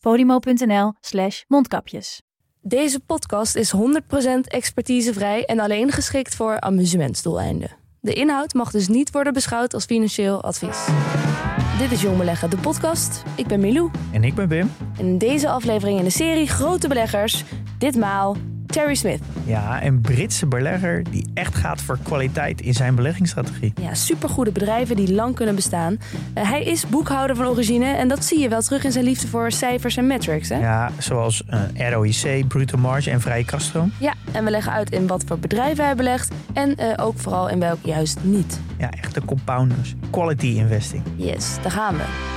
podimo.nl slash mondkapjes. Deze podcast is 100% expertisevrij en alleen geschikt voor amusementsdoeleinden. De inhoud mag dus niet worden beschouwd als financieel advies. Dit is Jong Beleggen, de podcast. Ik ben Milou. En ik ben Wim. En in deze aflevering in de serie Grote Beleggers, ditmaal Terry Smith. Ja, een Britse belegger die echt gaat voor kwaliteit in zijn beleggingsstrategie. Ja, supergoede bedrijven die lang kunnen bestaan. Uh, hij is boekhouder van origine en dat zie je wel terug in zijn liefde voor cijfers en metrics. Hè? Ja, zoals uh, ROIC, bruto marge en vrije kaststroom. Ja, en we leggen uit in wat voor bedrijven hij belegt en uh, ook vooral in welk juist niet. Ja, echte compounders. Quality investing. Yes, daar gaan we.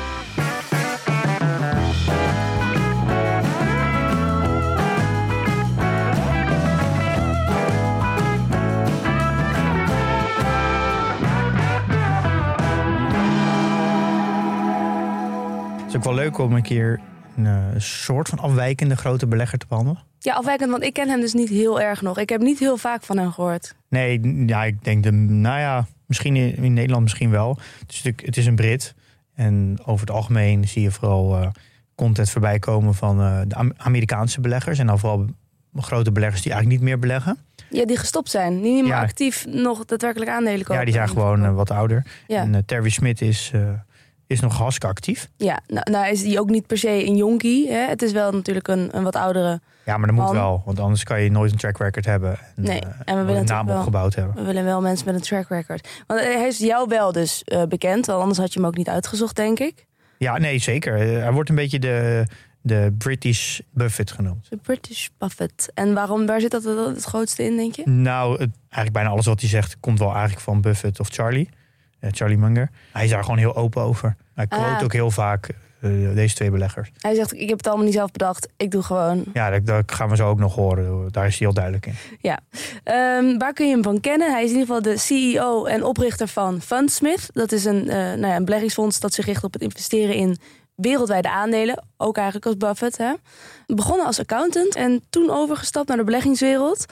Is ook wel leuk om een keer een uh, soort van afwijkende grote belegger te behandelen. Ja, afwijkend, want ik ken hem dus niet heel erg nog. Ik heb niet heel vaak van hem gehoord. Nee, ja, ik denk, de, nou ja, misschien in, in Nederland misschien wel. Het is, natuurlijk, het is een Brit. En over het algemeen zie je vooral uh, content voorbij komen van uh, de Amerikaanse beleggers. En dan vooral grote beleggers die eigenlijk niet meer beleggen. Ja, die gestopt zijn. Die niet meer ja. actief nog daadwerkelijk aandelen kopen. Ja, die zijn gewoon uh, wat ouder. Ja. En Terry Smith is is nog hartstikke actief. Ja, nou, nou is die ook niet per se een jonkie. Hè? Het is wel natuurlijk een, een wat oudere. Ja, maar dat moet wel, want anders kan je nooit een track record hebben. En, nee, en we willen een naam wel, opgebouwd hebben. We willen wel mensen met een track record. Want hij is jou wel dus uh, bekend, want anders had je hem ook niet uitgezocht, denk ik. Ja, nee, zeker. Hij wordt een beetje de, de British Buffett genoemd. De British Buffett. En waarom, waar zit dat het grootste in, denk je? Nou, het, eigenlijk bijna alles wat hij zegt komt wel eigenlijk van Buffett of Charlie. Uh, Charlie Munger. Hij is daar gewoon heel open over. Hij quote ah. ook heel vaak uh, deze twee beleggers. Hij zegt, ik heb het allemaal niet zelf bedacht. Ik doe gewoon... Ja, dat, dat gaan we zo ook nog horen. Daar is hij heel duidelijk in. Ja. Um, waar kun je hem van kennen? Hij is in ieder geval de CEO en oprichter van Fundsmith. Dat is een, uh, nou ja, een beleggingsfonds dat zich richt op het investeren in wereldwijde aandelen. Ook eigenlijk als Buffett. Hè? Begonnen als accountant en toen overgestapt naar de beleggingswereld...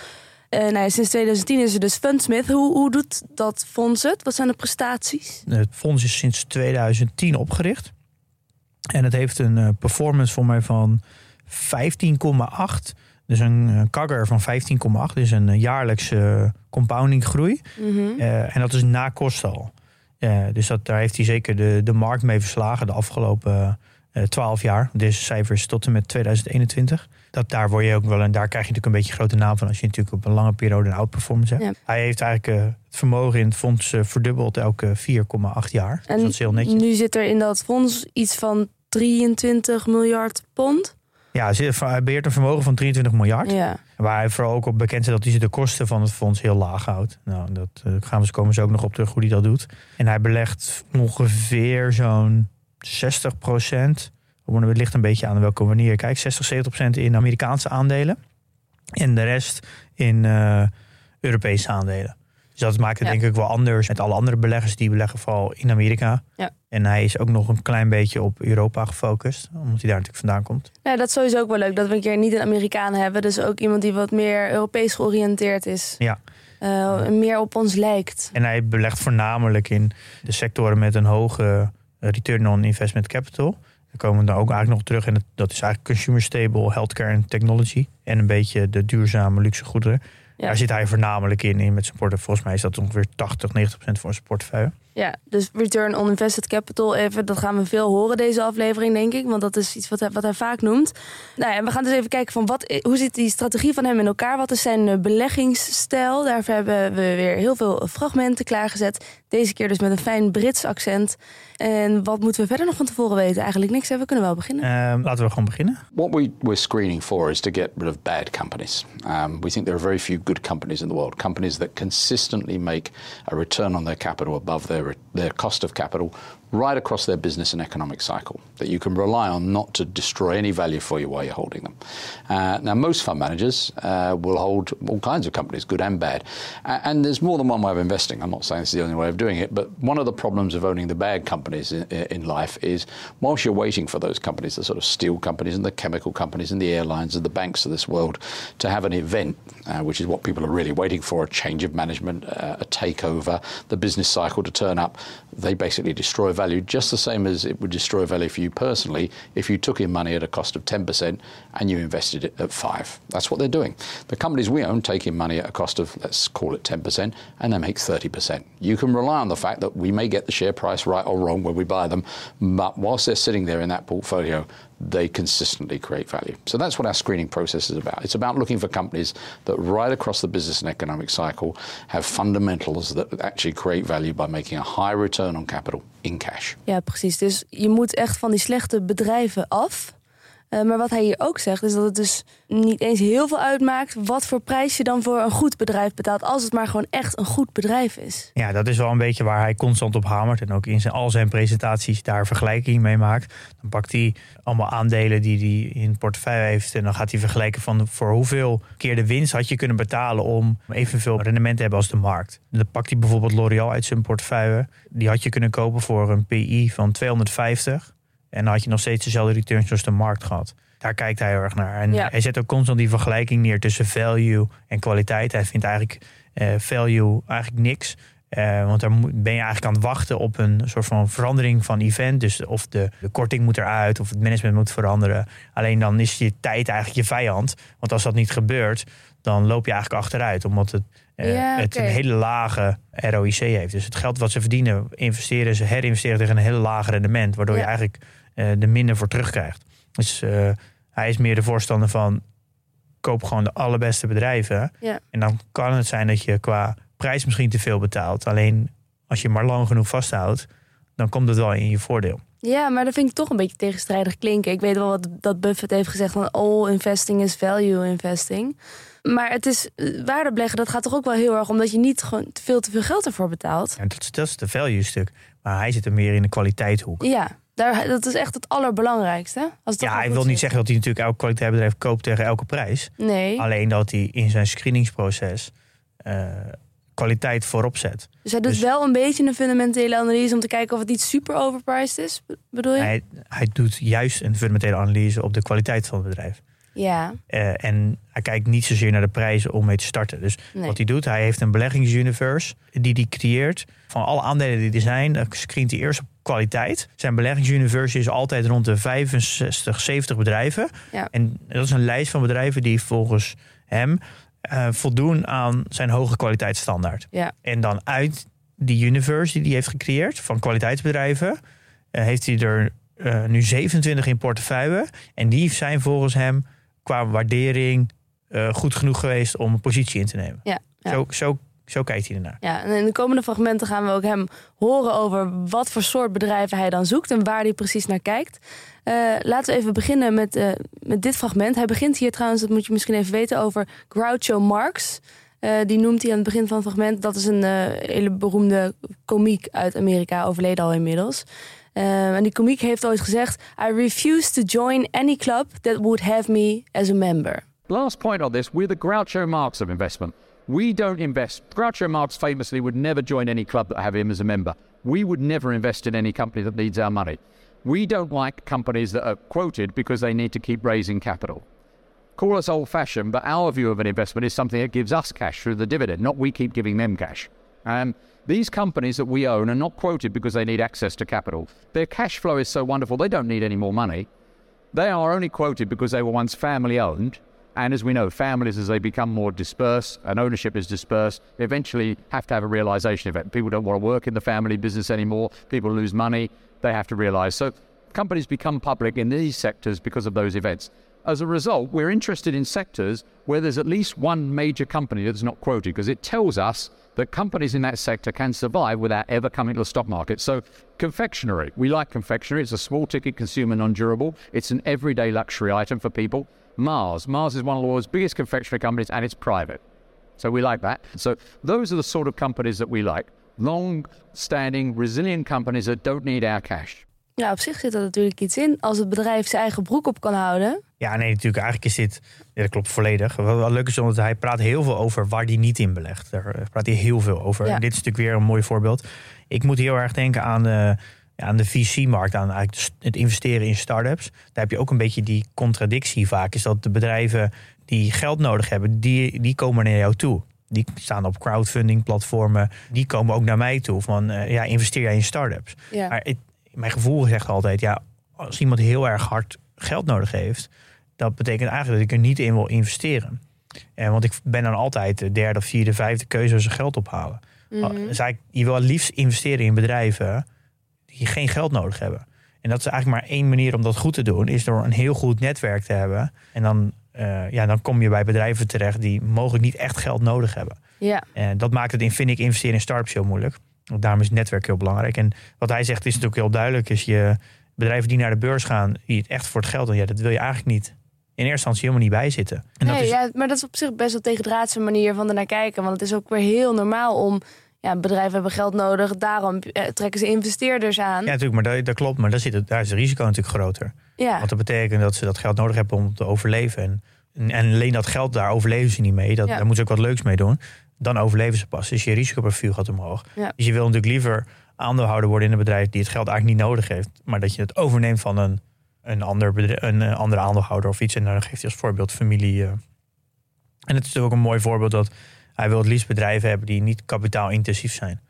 Uh, nou ja, sinds 2010 is er dus Fundsmith. Hoe, hoe doet dat fonds het? Wat zijn de prestaties? Het fonds is sinds 2010 opgericht. En het heeft een uh, performance voor mij van 15,8. Dus een, kagger van 15,8. Dus een jaarlijkse compounding groei. Mm -hmm. uh, en dat is na kosten al. dus dat, daar heeft hij zeker de, de markt mee verslagen de afgelopen 12 jaar. Deze cijfers tot en met 2021 dat daar word je ook wel en daar krijg je natuurlijk een beetje grote naam van als je natuurlijk op een lange periode een outperformance hebt. Ja. Hij heeft eigenlijk uh, het vermogen in het fonds uh, verdubbeld elke 4,8 jaar. En dus dat is heel netjes. Nu zit er in dat fonds iets van 23 miljard pond. Ja, hij beheert een vermogen van 23 miljard. Ja. Waar hij vooral ook op bekend is dat hij de kosten van het fonds heel laag houdt. Nou, dat gaan we, komen ze ook nog op terug hoe hij dat doet. En hij belegt ongeveer zo'n 60 procent het ligt een beetje aan welke manier je kijkt. 60, 70 procent in Amerikaanse aandelen. En de rest in uh, Europese aandelen. Dus dat maakt het ja. denk ik wel anders met alle andere beleggers. Die beleggen vooral in Amerika. Ja. En hij is ook nog een klein beetje op Europa gefocust. Omdat hij daar natuurlijk vandaan komt. Ja, dat is sowieso ook wel leuk. Dat we een keer niet een Amerikaan hebben. Dus ook iemand die wat meer Europees georiënteerd is. Ja. Uh, meer op ons lijkt. En hij belegt voornamelijk in de sectoren met een hoge return on investment capital. We komen daar ook eigenlijk nog terug. En dat is eigenlijk consumer stable, healthcare en technology. En een beetje de duurzame luxe goederen. Ja. Daar zit hij voornamelijk in, in met zijn portefeuille. Volgens mij is dat ongeveer 80, 90 procent voor zijn portefeuille. Ja, dus return on invested capital, even, dat gaan we veel horen deze aflevering, denk ik. Want dat is iets wat hij, wat hij vaak noemt. Nou ja, we gaan dus even kijken van wat, hoe zit die strategie van hem in elkaar? Wat is zijn beleggingsstijl? Daarvoor hebben we weer heel veel fragmenten klaargezet. Deze keer dus met een fijn Brits accent. En wat moeten we verder nog van tevoren weten? Eigenlijk niks. We kunnen wel beginnen. Uh, laten we gewoon beginnen. What we were screening for is to get rid of bad companies. Um, we think there are very few good companies in the world. Companies that consistently make a return on their capital above their re- their cost of capital right across their business and economic cycle that you can rely on not to destroy any value for you while you're holding them. Uh, now, most fund managers uh, will hold all kinds of companies, good and bad. And there's more than one way of investing. I'm not saying it's the only way of doing it, but one of the problems of owning the bad companies in, in life is whilst you're waiting for those companies, the sort of steel companies and the chemical companies and the airlines and the banks of this world, to have an event, uh, which is what people are really waiting for a change of management, uh, a takeover, the business cycle to turn up, they basically destroy value just the same as it would destroy value for you personally if you took in money at a cost of 10% and you invested it at 5 That's what they're doing. The companies we own take in money at a cost of, let's call it 10%, and they make 30%. You can rely on the fact that we may get the share price right or wrong when we buy them, but whilst they're sitting there in that portfolio, they consistently create value. So that's what our screening process is about. It's about looking for companies that right across the business and economic cycle have fundamentals that actually create value by making a high return on capital in cash. Ja, precies. Dus je moet echt van die slechte bedrijven af. Uh, maar wat hij hier ook zegt, is dat het dus niet eens heel veel uitmaakt wat voor prijs je dan voor een goed bedrijf betaalt, als het maar gewoon echt een goed bedrijf is. Ja, dat is wel een beetje waar hij constant op hamert en ook in zijn, al zijn presentaties daar vergelijking mee maakt. Dan pakt hij allemaal aandelen die hij in portefeuille heeft en dan gaat hij vergelijken van voor hoeveel keer de winst had je kunnen betalen om evenveel rendement te hebben als de markt. Dan pakt hij bijvoorbeeld L'Oreal uit zijn portefeuille. Die had je kunnen kopen voor een PI van 250. En dan had je nog steeds dezelfde returns als de markt gehad. Daar kijkt hij heel erg naar. En hij zet ook constant die vergelijking neer tussen value en kwaliteit. Hij vindt eigenlijk uh, value eigenlijk niks. Uh, want daar ben je eigenlijk aan het wachten op een soort van verandering van event. Dus of de, de, korting moet eruit of het management moet veranderen. Alleen dan is je tijd eigenlijk je vijand. Want als dat niet gebeurt, dan loop je eigenlijk achteruit. Omdat het, uh, het een hele lage ROIC heeft. Dus het geld wat ze verdienen, investeren ze, herinvesteren tegen een hele laag rendement. Waardoor je eigenlijk er minder voor terugkrijgt. Dus uh, hij is meer de voorstander van koop gewoon de allerbeste bedrijven. Ja. En dan kan het zijn dat je qua prijs misschien te veel betaalt. Alleen als je maar lang genoeg vasthoudt, dan komt het wel in je voordeel. Ja, maar dat vind ik toch een beetje tegenstrijdig klinken. Ik weet wel wat dat Buffett heeft gezegd van all investing is value investing. Maar het is eh, waardebeleggen, dat gaat toch ook wel heel erg omdat je niet gewoon veel te veel geld ervoor betaalt. Ja, dat, dat is de value stuk. Maar hij zit er meer in de kwaliteitshoek. Ja, daar, dat is echt het allerbelangrijkste. Als het ja, hij wil niet zeggen dat hij natuurlijk elk kwaliteitsbedrijf koopt tegen elke prijs. Nee. Alleen dat hij in zijn screeningsproces uh, kwaliteit voorop zet. Dus hij doet dus, wel een beetje een fundamentele analyse om te kijken of het niet super overpriced is, bedoel je? Hij, hij doet juist een fundamentele analyse op de kwaliteit van het bedrijf. Ja. Uh, en hij kijkt niet zozeer naar de prijzen om mee te starten. Dus nee. wat hij doet, hij heeft een beleggingsuniverse die hij creëert. Van alle aandelen die er zijn, dan screent hij eerst op kwaliteit. Zijn beleggingsuniverse is altijd rond de 65, 70 bedrijven. Ja. En dat is een lijst van bedrijven die volgens hem uh, voldoen aan zijn hoge kwaliteitsstandaard. Ja. En dan uit die universe die hij heeft gecreëerd van kwaliteitsbedrijven, uh, heeft hij er uh, nu 27 in portefeuille. En die zijn volgens hem qua waardering goed genoeg geweest om een positie in te nemen. Ja, ja. Zo, zo, zo kijkt hij ernaar. Ja, en in de komende fragmenten gaan we ook hem horen over wat voor soort bedrijven hij dan zoekt en waar hij precies naar kijkt. Uh, laten we even beginnen met, uh, met dit fragment. Hij begint hier trouwens, dat moet je misschien even weten, over Groucho Marx. Uh, die noemt hij aan het begin van het fragment. Dat is een hele beroemde komiek uit Amerika, overleden al inmiddels. en die komiek heeft ooit gezegd: I refuse to join any club that would have me as a member. Last point on this: we're the Groucho Marx of investment. We don't invest. Groucho Marx famously would never join any club that have him as a member. We would never invest in any company that needs our money. We don't like companies that are quoted because they need to keep raising capital. Call us old fashioned, but our view of an investment is something that gives us cash through the dividend, not we keep giving them cash. Um, these companies that we own are not quoted because they need access to capital. Their cash flow is so wonderful, they don't need any more money. They are only quoted because they were once family owned. And as we know, families, as they become more dispersed and ownership is dispersed, eventually have to have a realization event. People don't want to work in the family business anymore. People lose money. They have to realize. So companies become public in these sectors because of those events. As a result, we're interested in sectors where there's at least one major company that's not quoted because it tells us that companies in that sector can survive without ever coming to the stock market. So, confectionery, we like confectionery. It's a small ticket consumer, non durable. It's an everyday luxury item for people. Mars. Mars is one of the world's biggest confectionery companies and it's private. So we like that. So those are the sort of companies that we like. long-standing, resilient companies that don't need our cash. Ja, op zich zit er natuurlijk iets in. Als het bedrijf zijn eigen broek op kan houden. Ja, nee, natuurlijk. Eigenlijk is dit. Ja, dat klopt volledig. Wat wel leuk is, omdat hij praat heel veel over waar hij niet in belegt. Daar eh, praat hij heel veel over. Ja. En dit is natuurlijk weer een mooi voorbeeld. Ik moet heel erg denken aan de, ja, aan de VC-markt, aan eigenlijk het investeren in start-ups. Daar heb je ook een beetje die contradictie vaak. Is dat de bedrijven die geld nodig hebben, die, die komen naar jou toe. Die staan op crowdfunding platformen. Die komen ook naar mij toe van eh, ja, investeer jij in start-ups. Ja. Maar het, mijn gevoel zegt altijd, ja, als iemand heel erg hard geld nodig heeft, dat betekent eigenlijk dat ik er niet in wil investeren. En want ik ben dan altijd de derde, vierde, vijfde keuze als ze geld ophalen. Mhm. Dus eigenlijk, je wil het liefst investeren in bedrijven die geen geld nodig hebben. En dat is eigenlijk maar één manier om dat goed te doen, is door een heel goed netwerk te hebben. En dan, eh, ja, dan kom je bij bedrijven terecht die mogelijk niet echt geld nodig hebben. Ja. En dat maakt het in, vind ik, investeren in startups heel moeilijk. Want Daarom is het netwerk heel belangrijk. En wat hij zegt is natuurlijk heel duidelijk. Is je bedrijven die naar de beurs gaan, die het echt voor het geld doen, ja, dat wil je eigenlijk niet in eerste instantie helemaal niet bij zitten. En dat nee, is, ja, maar dat is op zich best wel tegendraadse manier van ernaar kijken. Want het is ook weer heel normaal om... Ja, bedrijven hebben geld nodig, daarom eh, trekken ze investeerders aan. ja, natuurlijk, maar dat, dat klopt. Maar daar, zit het, daar is het risico natuurlijk groter. Ja. Want dat betekent dat ze dat geld nodig hebben om te overleven. En, en, en alleen dat geld, daar overleven ze niet mee. Dat, Ja. Daar moeten ze ook wat leuks mee doen. Dan overleven ze pas. Dus je risicoprofiel gaat omhoog. Ja. Dus je wil natuurlijk liever aandeelhouder worden in een bedrijf die het geld eigenlijk niet nodig heeft. Maar dat je het overneemt van een, een, ander bedrijf, een, andere aandeelhouder of iets. En dan geeft hij als voorbeeld familie. eh. En het is natuurlijk ook een mooi voorbeeld dat hij wil het liefst bedrijven hebben die niet kapitaalintensief zijn.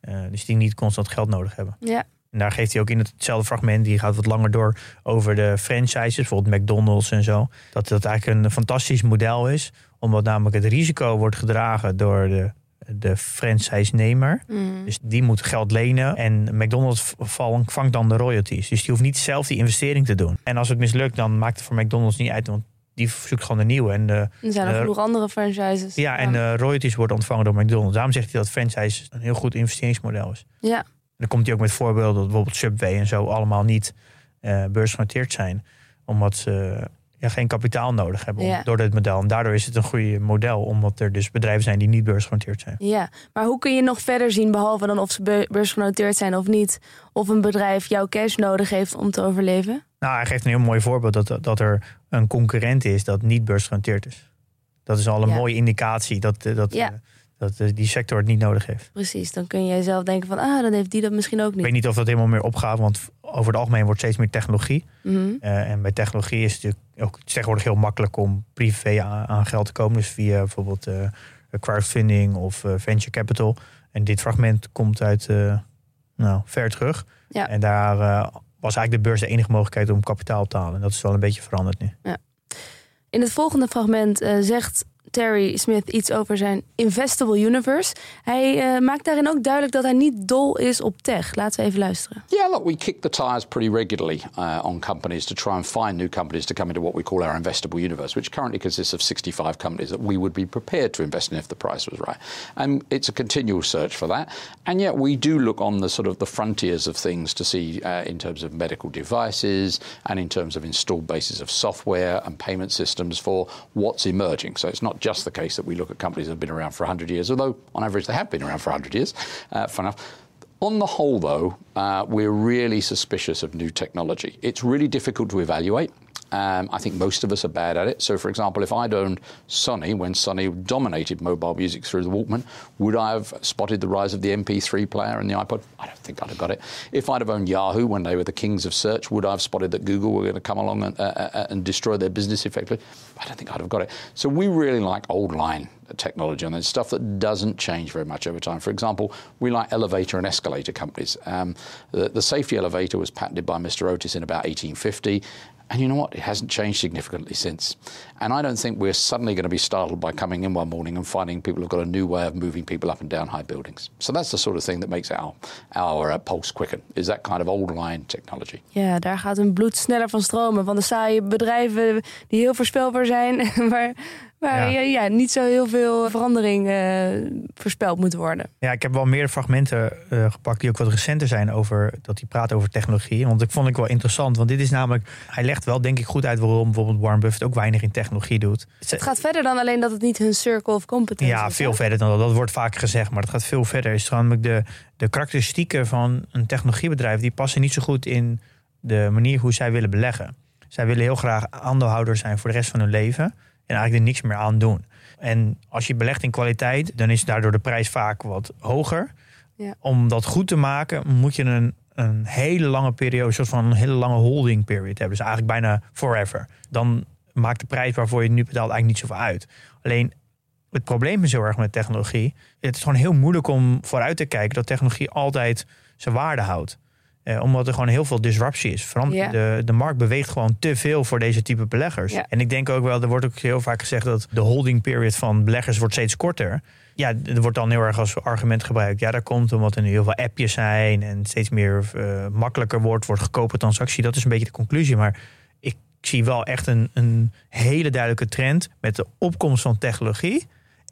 Eh, dus die niet constant geld nodig hebben. ja. En daar geeft hij ook in hetzelfde fragment, die gaat wat langer door over de franchises, bijvoorbeeld McDonald's en zo. Dat dat eigenlijk een fantastisch model is, omdat namelijk het risico wordt gedragen door de, de franchise-nemer. Mhm. Dus die moet geld lenen en McDonald's vangt dan de royalties. Dus die hoeft niet zelf die investering te doen. En als het mislukt, dan maakt het voor McDonald's niet uit, want die zoekt gewoon een nieuwe. En de, Er zijn Eh, genoeg andere franchises. ja, en de royalties worden ontvangen door McDonald's. Daarom zegt hij dat franchise een heel goed investeringsmodel is. ja. En dan komt hij ook met voorbeelden dat bijvoorbeeld Subway en zo allemaal niet eh beursgenoteerd zijn. Omdat ze ja, geen kapitaal nodig hebben om- Ja. door dit model. En daardoor is het een goede model, omdat er dus bedrijven zijn die niet beursgenoteerd zijn. Ja, maar hoe kun je nog verder zien, behalve dan of ze be- beursgenoteerd zijn of niet, of een bedrijf jouw cash nodig heeft om te overleven? Nou, hij geeft een heel mooi voorbeeld dat, dat er een concurrent is dat niet beursgenoteerd is. Dat is al een Ja. mooie indicatie dat, eh, dat, Ja. eh, dat eh, die sector het niet nodig heeft. Precies, dan kun jij zelf denken van, ah, dan heeft die dat misschien ook Ik niet. weet niet of dat helemaal meer opgaat, want over het algemeen wordt steeds meer technologie. Mhm. En bij technologie is het natuurlijk ook tegenwoordig heel makkelijk om privé aan, aan geld te komen. Dus via bijvoorbeeld crowdfunding of venture capital. En dit fragment komt uit nou, ver terug. Ja. En daar was eigenlijk de beurs de enige mogelijkheid om kapitaal te halen. En dat is wel een beetje veranderd nu. In het volgende fragment eh, zegt Terry Smith iets over zijn investable universe. Hij eh, maakt daarin ook duidelijk dat hij niet dol is op tech. Laten we even luisteren. Yeah, look, we kick the tires pretty regularly uh, on companies to try and find new companies to come into what we call our investable universe, which currently consists of 65 companies that we would be prepared to invest in if the price was right. And it's a continual search for that. And yet we do look on the sort of the frontiers of things to see uh, in terms of medical devices and in terms of installed bases of software and payment systems for what's emerging. So it's not just the case that we look at companies that have been around for 100 years, although on average they have been around for 100 years, uh, fun enough. On the whole, though, uh, we're really suspicious of new technology. It's really difficult to evaluate. Um, I think most of us are bad at it. So, for example, if I'd owned Sony when Sony dominated mobile music through the Walkman, would I have spotted the rise of the MP3 player and the iPod? I don't think I'd have got it. If I'd have owned Yahoo when they were the kings of search, would I have spotted that Google were going to come along and, uh, uh, and destroy their business effectively? I don't think I'd have got it. So we really like old line technology and there's stuff that doesn't change very much over time. For example, we like elevator and escalator companies. Um, the, the safety elevator was patented by Mr. Otis in about 1850. And you know what? It hasn't changed significantly since. And I don't think we're suddenly going to be startled by coming in one morning and finding people have got a new way of moving people up and down high buildings. So that's the sort of thing that makes our, our uh, pulse quicken, is that kind of old line technology. Ja, daar gaat hun bloed sneller van stromen. Van de saaie bedrijven die heel voorspelbaar zijn, waar Ja. ja. Ja, niet zo heel veel verandering eh, voorspeld moet worden. Ja, ik heb wel meer fragmenten eh, gepakt die ook wat recenter zijn over dat hij praat over technologie. Want ik vond ik wel interessant, want dit is namelijk, hij legt wel denk ik goed uit waarom bijvoorbeeld Warren Buffett ook weinig in technologie doet. Het gaat verder dan alleen dat het niet hun circle of competence Ja, is. veel hè? verder dan dat. Dat wordt vaak gezegd, maar het gaat veel verder. Is namelijk de, de karakteristieken van een technologiebedrijf, die passen niet zo goed in de manier hoe zij willen beleggen. Zij willen heel graag aandeelhouder zijn voor de rest van hun leven en eigenlijk er niks meer aan doen. En als je belegt in kwaliteit, dan is daardoor de prijs vaak wat hoger. Ja. Om dat goed te maken, moet je een, een hele lange periode, een soort van een hele lange holding period hebben. Dus eigenlijk bijna forever. Dan maakt de prijs waarvoor je het nu betaalt eigenlijk niet zoveel uit. Alleen het probleem is heel erg met technologie. Het is gewoon heel moeilijk om vooruit te kijken dat technologie altijd zijn waarde houdt. Eh, omdat er gewoon heel veel disruptie is. Vooral de, de markt beweegt gewoon te veel voor deze type beleggers. En ik denk ook wel, er wordt ook heel vaak gezegd dat de holding period van beleggers wordt steeds korter. Ja, er wordt dan heel erg als argument gebruikt. Ja, dat komt omdat er nu heel veel appjes zijn en steeds meer eh, makkelijker wordt, wordt goedkope transactie. Dat is een beetje de conclusie. Maar ik zie wel echt een, een hele duidelijke trend met de opkomst van technologie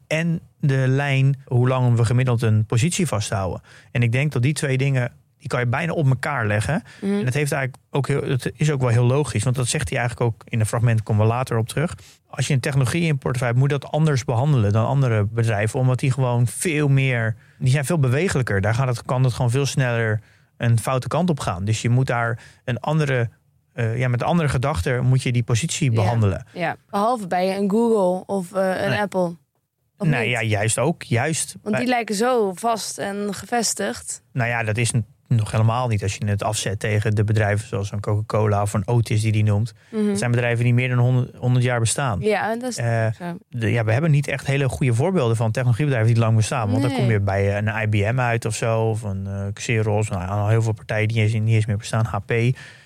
en de lijn hoe lang we gemiddeld een positie vasthouden. En ik denk dat die twee dingen, die kan je bijna op elkaar leggen. Mhm. En dat heeft eigenlijk ook heel, het is ook wel heel logisch, want dat zegt hij eigenlijk ook in een fragment, komen we later op terug. Als je een technologie in portefeuille hebt, moet dat anders behandelen dan andere bedrijven, omdat die gewoon veel meer, die zijn veel bewegelijker. Daar gaat het, kan het gewoon veel sneller een foute kant op gaan. Dus je moet daar een andere, eh, ja, met andere gedachten moet je die positie Ja. behandelen. Ja, behalve bij een Google of eh, een Nee. Apple. Of nee, niet? ja, juist ook. Juist. Want die lijken zo vast en gevestigd. Nou ja, dat is n- nog helemaal niet als je het afzet tegen de bedrijven zoals een Coca-Cola of een Otis die die noemt. Mhm. Dat zijn bedrijven die meer dan 100, 100 jaar bestaan. Ja, dat is Eh, de- ja, we hebben niet echt hele goede voorbeelden van technologiebedrijven die lang bestaan. Want dan kom je bij eh, een IBM uit of zo, of een eh Xerox, nou, al heel veel partijen die niet eens, niet eens meer bestaan, HP.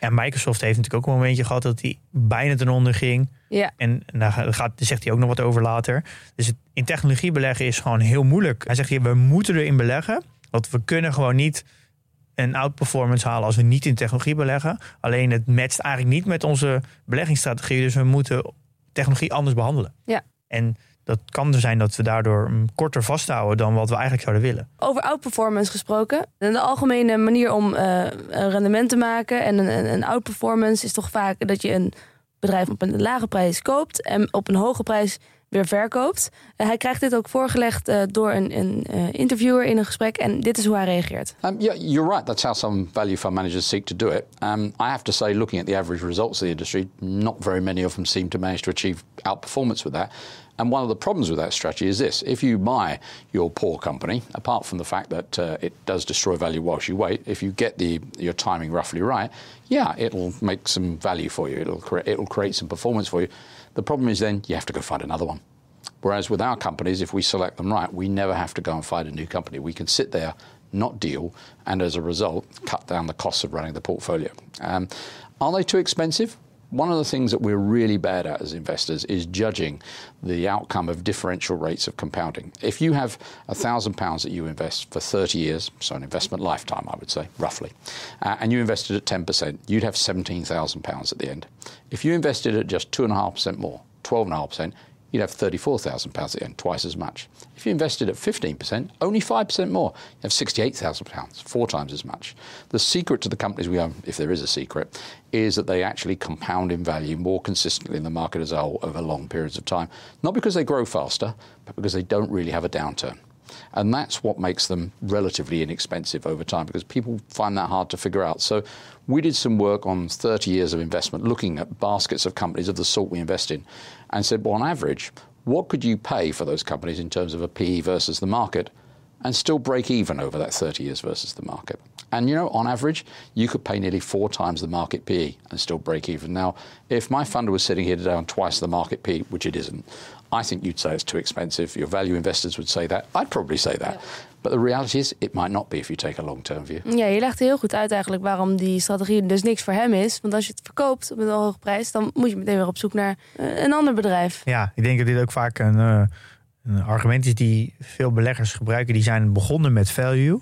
En Microsoft heeft natuurlijk ook een momentje gehad dat die bijna ten onder ging. Ja, En daar gaat, zegt hij ook nog wat over later. Dus het, in technologie beleggen is gewoon heel moeilijk. Hij zegt hier, we moeten erin beleggen. Want we kunnen gewoon niet een outperformance halen als we niet in technologie beleggen. Alleen het matcht eigenlijk niet met onze beleggingsstrategie. Dus we moeten technologie anders behandelen. Ja. En dat kan er zijn dat we daardoor korter vasthouden dan wat we eigenlijk zouden willen. over outperformance gesproken. De algemene manier om een rendement te maken en een, een, een outperformance is toch vaak dat je een bedrijf op een lage prijs koopt en op een hoge prijs weer verkoopt. Eh, hij krijgt dit ook voorgelegd eh, door een, een eh, interviewer in een gesprek en dit is hoe hij reageert. Um, yeah, you're right. That's how some value fund managers seek to do it. Um, I have to say, looking at the average results of the industry, not very many of them seem to manage to achieve outperformance with that. And one of the problems with that strategy is this: if you buy your poor company, apart from the fact that uh, it does destroy value whilst you wait, if you get the your timing roughly right, yeah, it'll make some value for you. It'll create it'll create some performance for you. The problem is then you have to go find another one. Whereas with our companies, if we select them right, we never have to go and find a new company. We can sit there, not deal, and as a result, cut down the costs of running the portfolio. Um, are they too expensive? One of the things that we're really bad at as investors is judging the outcome of differential rates of compounding. If you have a thousand pounds that you invest for 30 years, so an investment lifetime, I would say, roughly, uh, and you invested at 10%, you'd have 17,000 pounds at the end. If you invested at just 2.5% more, 12.5%, you'd have £34,000 at the end, twice as much. If you invested at 15%, only 5% more, you have £68,000, four times as much. The secret to the companies we own, if there is a secret, is that they actually compound in value more consistently in the market as a whole over long periods of time. Not because they grow faster, but because they don't really have a downturn. And that's what makes them relatively inexpensive over time because people find that hard to figure out. So we did some work on 30 years of investment looking at baskets of companies of the sort we invest in and said, well, on average, what could you pay for those companies in terms of a PE versus the market and still break even over that 30 years versus the market? And you know, on average, you could pay nearly four times the market PE and still break even. Now, if my fund was sitting here today on twice the market PE, which it isn't, I think you'd say it's too expensive. Your value investors would say that. I'd probably say that. But the reality is, it might not be if you take a long term view. Ja, je legt heel goed uit eigenlijk waarom die strategie dus niks voor hem is. Want als je het verkoopt op een hoge prijs, dan moet je meteen weer op zoek naar eh, een ander bedrijf. Ja, ik denk dat dit ook vaak een, eh, een argument is die veel beleggers gebruiken. Die zijn begonnen met value.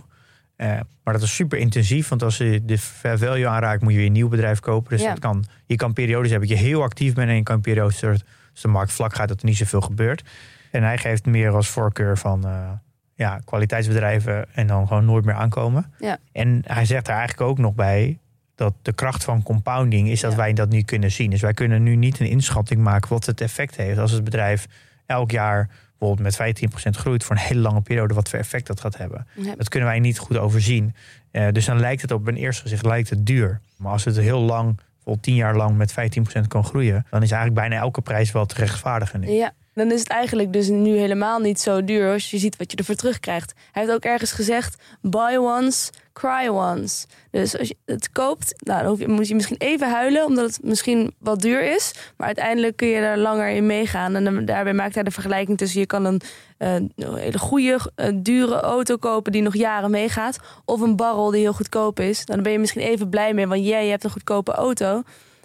Eh, maar dat is super intensief, want als je de fair value aanraakt, moet je weer een nieuw bedrijf kopen. Dus Ja. dat kan, je kan periodes hebben dat je heel actief bent en je kan periodes dat Als de markt vlak gaat, dat er niet zoveel gebeurt. En hij geeft meer als voorkeur van eh, ja, kwaliteitsbedrijven en dan gewoon nooit meer aankomen. Ja. En hij zegt er eigenlijk ook nog bij dat de kracht van compounding is dat Ja. wij dat nu kunnen zien. Dus wij kunnen nu niet een inschatting maken wat het effect heeft als het bedrijf elk jaar bijvoorbeeld met 15% groeit voor een hele lange periode, wat voor effect dat gaat hebben. Ja. Dat kunnen wij niet goed overzien. Eh, dus dan lijkt het op een eerste gezicht lijkt het duur. Maar als het heel lang, vol 10 jaar lang met 15% kan groeien, dan is eigenlijk bijna elke prijs wel te rechtvaardigen. nu. Ja, dan is het eigenlijk dus nu helemaal niet zo duur als je ziet wat je ervoor terugkrijgt. Hij heeft ook ergens gezegd: buy once, cry once. Dus als je het koopt, nou, dan hoef je, moet je misschien even huilen, omdat het misschien wat duur is. Maar uiteindelijk kun je er langer in meegaan. En dan- daarbij maakt hij de vergelijking tussen: je kan een, eh, hele goede, eh, dure auto kopen die nog jaren meegaat. Of een barrel die heel goedkoop is. Nou, Dan ben je misschien even blij mee, want jij je hebt een goedkope auto.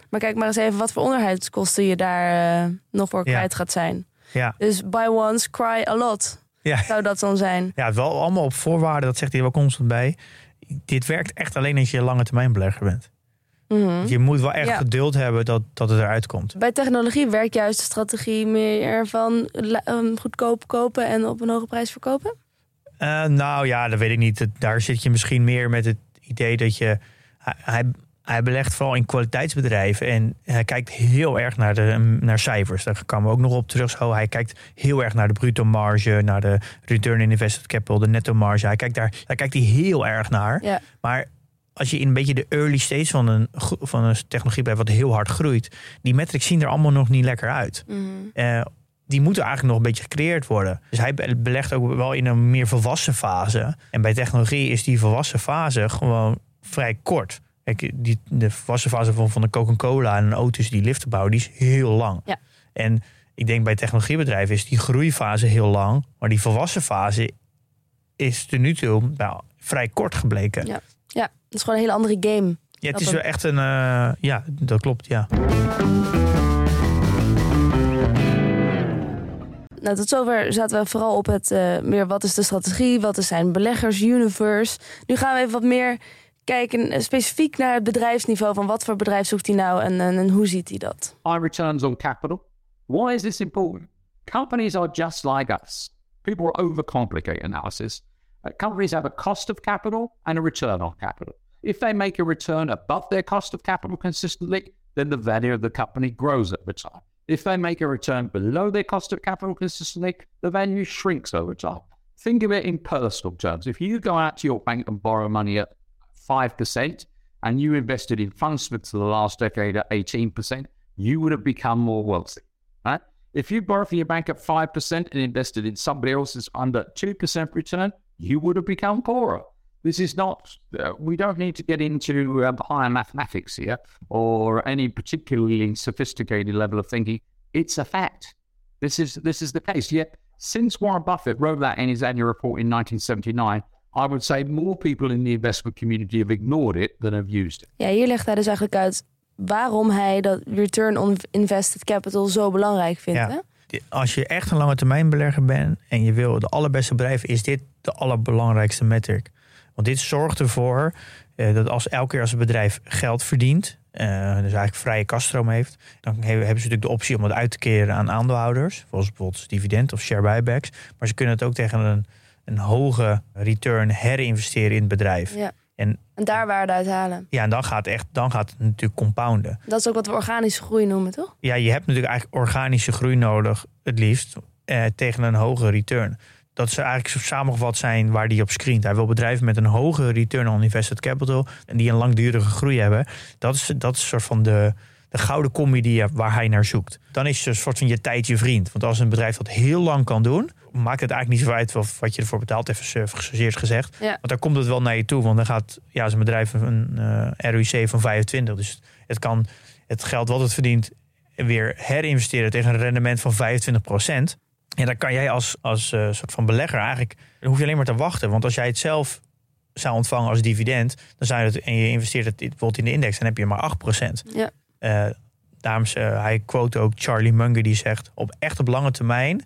Maar kijk maar eens even wat voor onderhoudskosten je daar eh, nog voor Ja. kwijt gaat zijn. Ja, Dus buy once, cry a lot. ja. Zou dat dan zijn? ja, wel allemaal op voorwaarden, dat zegt hij wel constant bij. Dit werkt echt alleen als je een lange termijn belegger bent. Mhm. Je moet wel echt Ja. geduld hebben dat, dat het eruit komt. Bij technologie werkt juist de strategie meer van um, goedkoop kopen en op een hoge prijs verkopen? Eh, nou ja, dat weet ik niet. Daar zit je misschien meer met het idee dat je. Hij, hij, belegt vooral in kwaliteitsbedrijven. En hij kijkt heel erg naar, de, naar cijfers. Daar komen we ook nog op terug. Zo. Hij kijkt heel erg naar de bruto marge, naar de return on invested capital, de netto marge. Hij kijkt daar, daar kijkt hij heel erg naar. Ja. Maar als je in een beetje de early stage van een, van een technologie blijft, wat heel hard groeit, die metrics zien er allemaal nog niet lekker uit. Mhm. Eh, die moeten eigenlijk nog een beetje gecreëerd worden. Dus hij be- belegt ook wel in een meer volwassen fase. En bij technologie is die volwassen fase gewoon vrij kort. Kijk, die, de volwassen fase van, van de Coca-Cola en auto's die liften bouwen, die is heel lang. Ja. En ik denk bij technologiebedrijven is die groeifase heel lang. Maar die volwassen fase is tot nu toe nou, vrij kort gebleken. Ja. Ja, dat is gewoon een hele andere game. Ja, het is een- wel echt een... eh, ja, dat klopt, ja. Nou, tot zover zaten we vooral op het eh, meer wat is de strategie, wat is zijn beleggers-universe. Nu gaan we even wat meer kijken eh, specifiek naar het bedrijfsniveau van wat voor bedrijf zoekt hij nou en, en, en hoe ziet hij dat? high returns on capital. Why is this important? Companies are just like us. People overcomplicate analysis. Uh, companies have a cost of capital and a return on capital. If they make a return above their cost of capital consistently, then the value of the company grows over time. If they make a return below their cost of capital consistently, the value shrinks over time. Think of it in personal terms. If you go out to your bank and borrow money at 5% and you invested in Fundsmith for the last decade at 18%, you would have become more wealthy. Right? If you borrowed from your bank at 5% and invested in somebody else's under 2% return, you would have become poorer. This is not, uh, we don't need to get into um, higher mathematics here or any particularly sophisticated level of thinking. It's a fact. This is, this is the case. Yet, since Warren Buffett wrote that in his annual report in 1979, I would say more people in the investment community have ignored it than have used it. Ja, hier legt hij dus eigenlijk uit waarom hij dat return on invested capital zo belangrijk vindt. Ja. Hè? Als je echt een lange termijn belegger bent en je wil de allerbeste bedrijven, is dit de allerbelangrijkste metric. Want dit zorgt ervoor eh, dat als elke keer als een bedrijf geld verdient, eh, dus eigenlijk vrije kaststroom heeft, dan he- hebben ze natuurlijk de optie om het uit te keren aan aandeelhouders, zoals bijvoorbeeld dividend of share buybacks. Maar ze kunnen het ook tegen een, een hoge return herinvesteren in het bedrijf. Ja. En En daar waarde uit halen. ja, en dan gaat, echt, dan gaat het natuurlijk compounden. Dat is ook wat we organische groei noemen, toch? Ja, je hebt natuurlijk eigenlijk organische groei nodig, het liefst, eh, tegen een hoge return. Dat ze eigenlijk zo samengevat zijn waar die op screent. Hij wil bedrijven met een hoge return on invested capital en die een langdurige groei hebben. Dat is, dat is een soort van de, de gouden combi die je, waar hij naar zoekt. Dan is het een soort van je tijd je vriend. Want als een bedrijf dat heel lang kan doen, maakt het eigenlijk niet zo uit wat, wat je ervoor betaalt, even gechargeerd gezegd. Ja. Want dan komt het wel naar je toe. Want dan gaat ja, zijn bedrijf een ROIC van 25. Dus het kan het geld wat het verdient weer herinvesteren tegen een rendement van 25% En dan kan jij als, als eh, soort van belegger eigenlijk... dan hoef je alleen maar te wachten. Want als jij het zelf zou ontvangen als dividend... Dan zou je het, en je investeert het bijvoorbeeld in de index... dan heb je maar 8 Ja. Eh, daarom, hij quote ook Charlie Munger die zegt... op echt op lange termijn,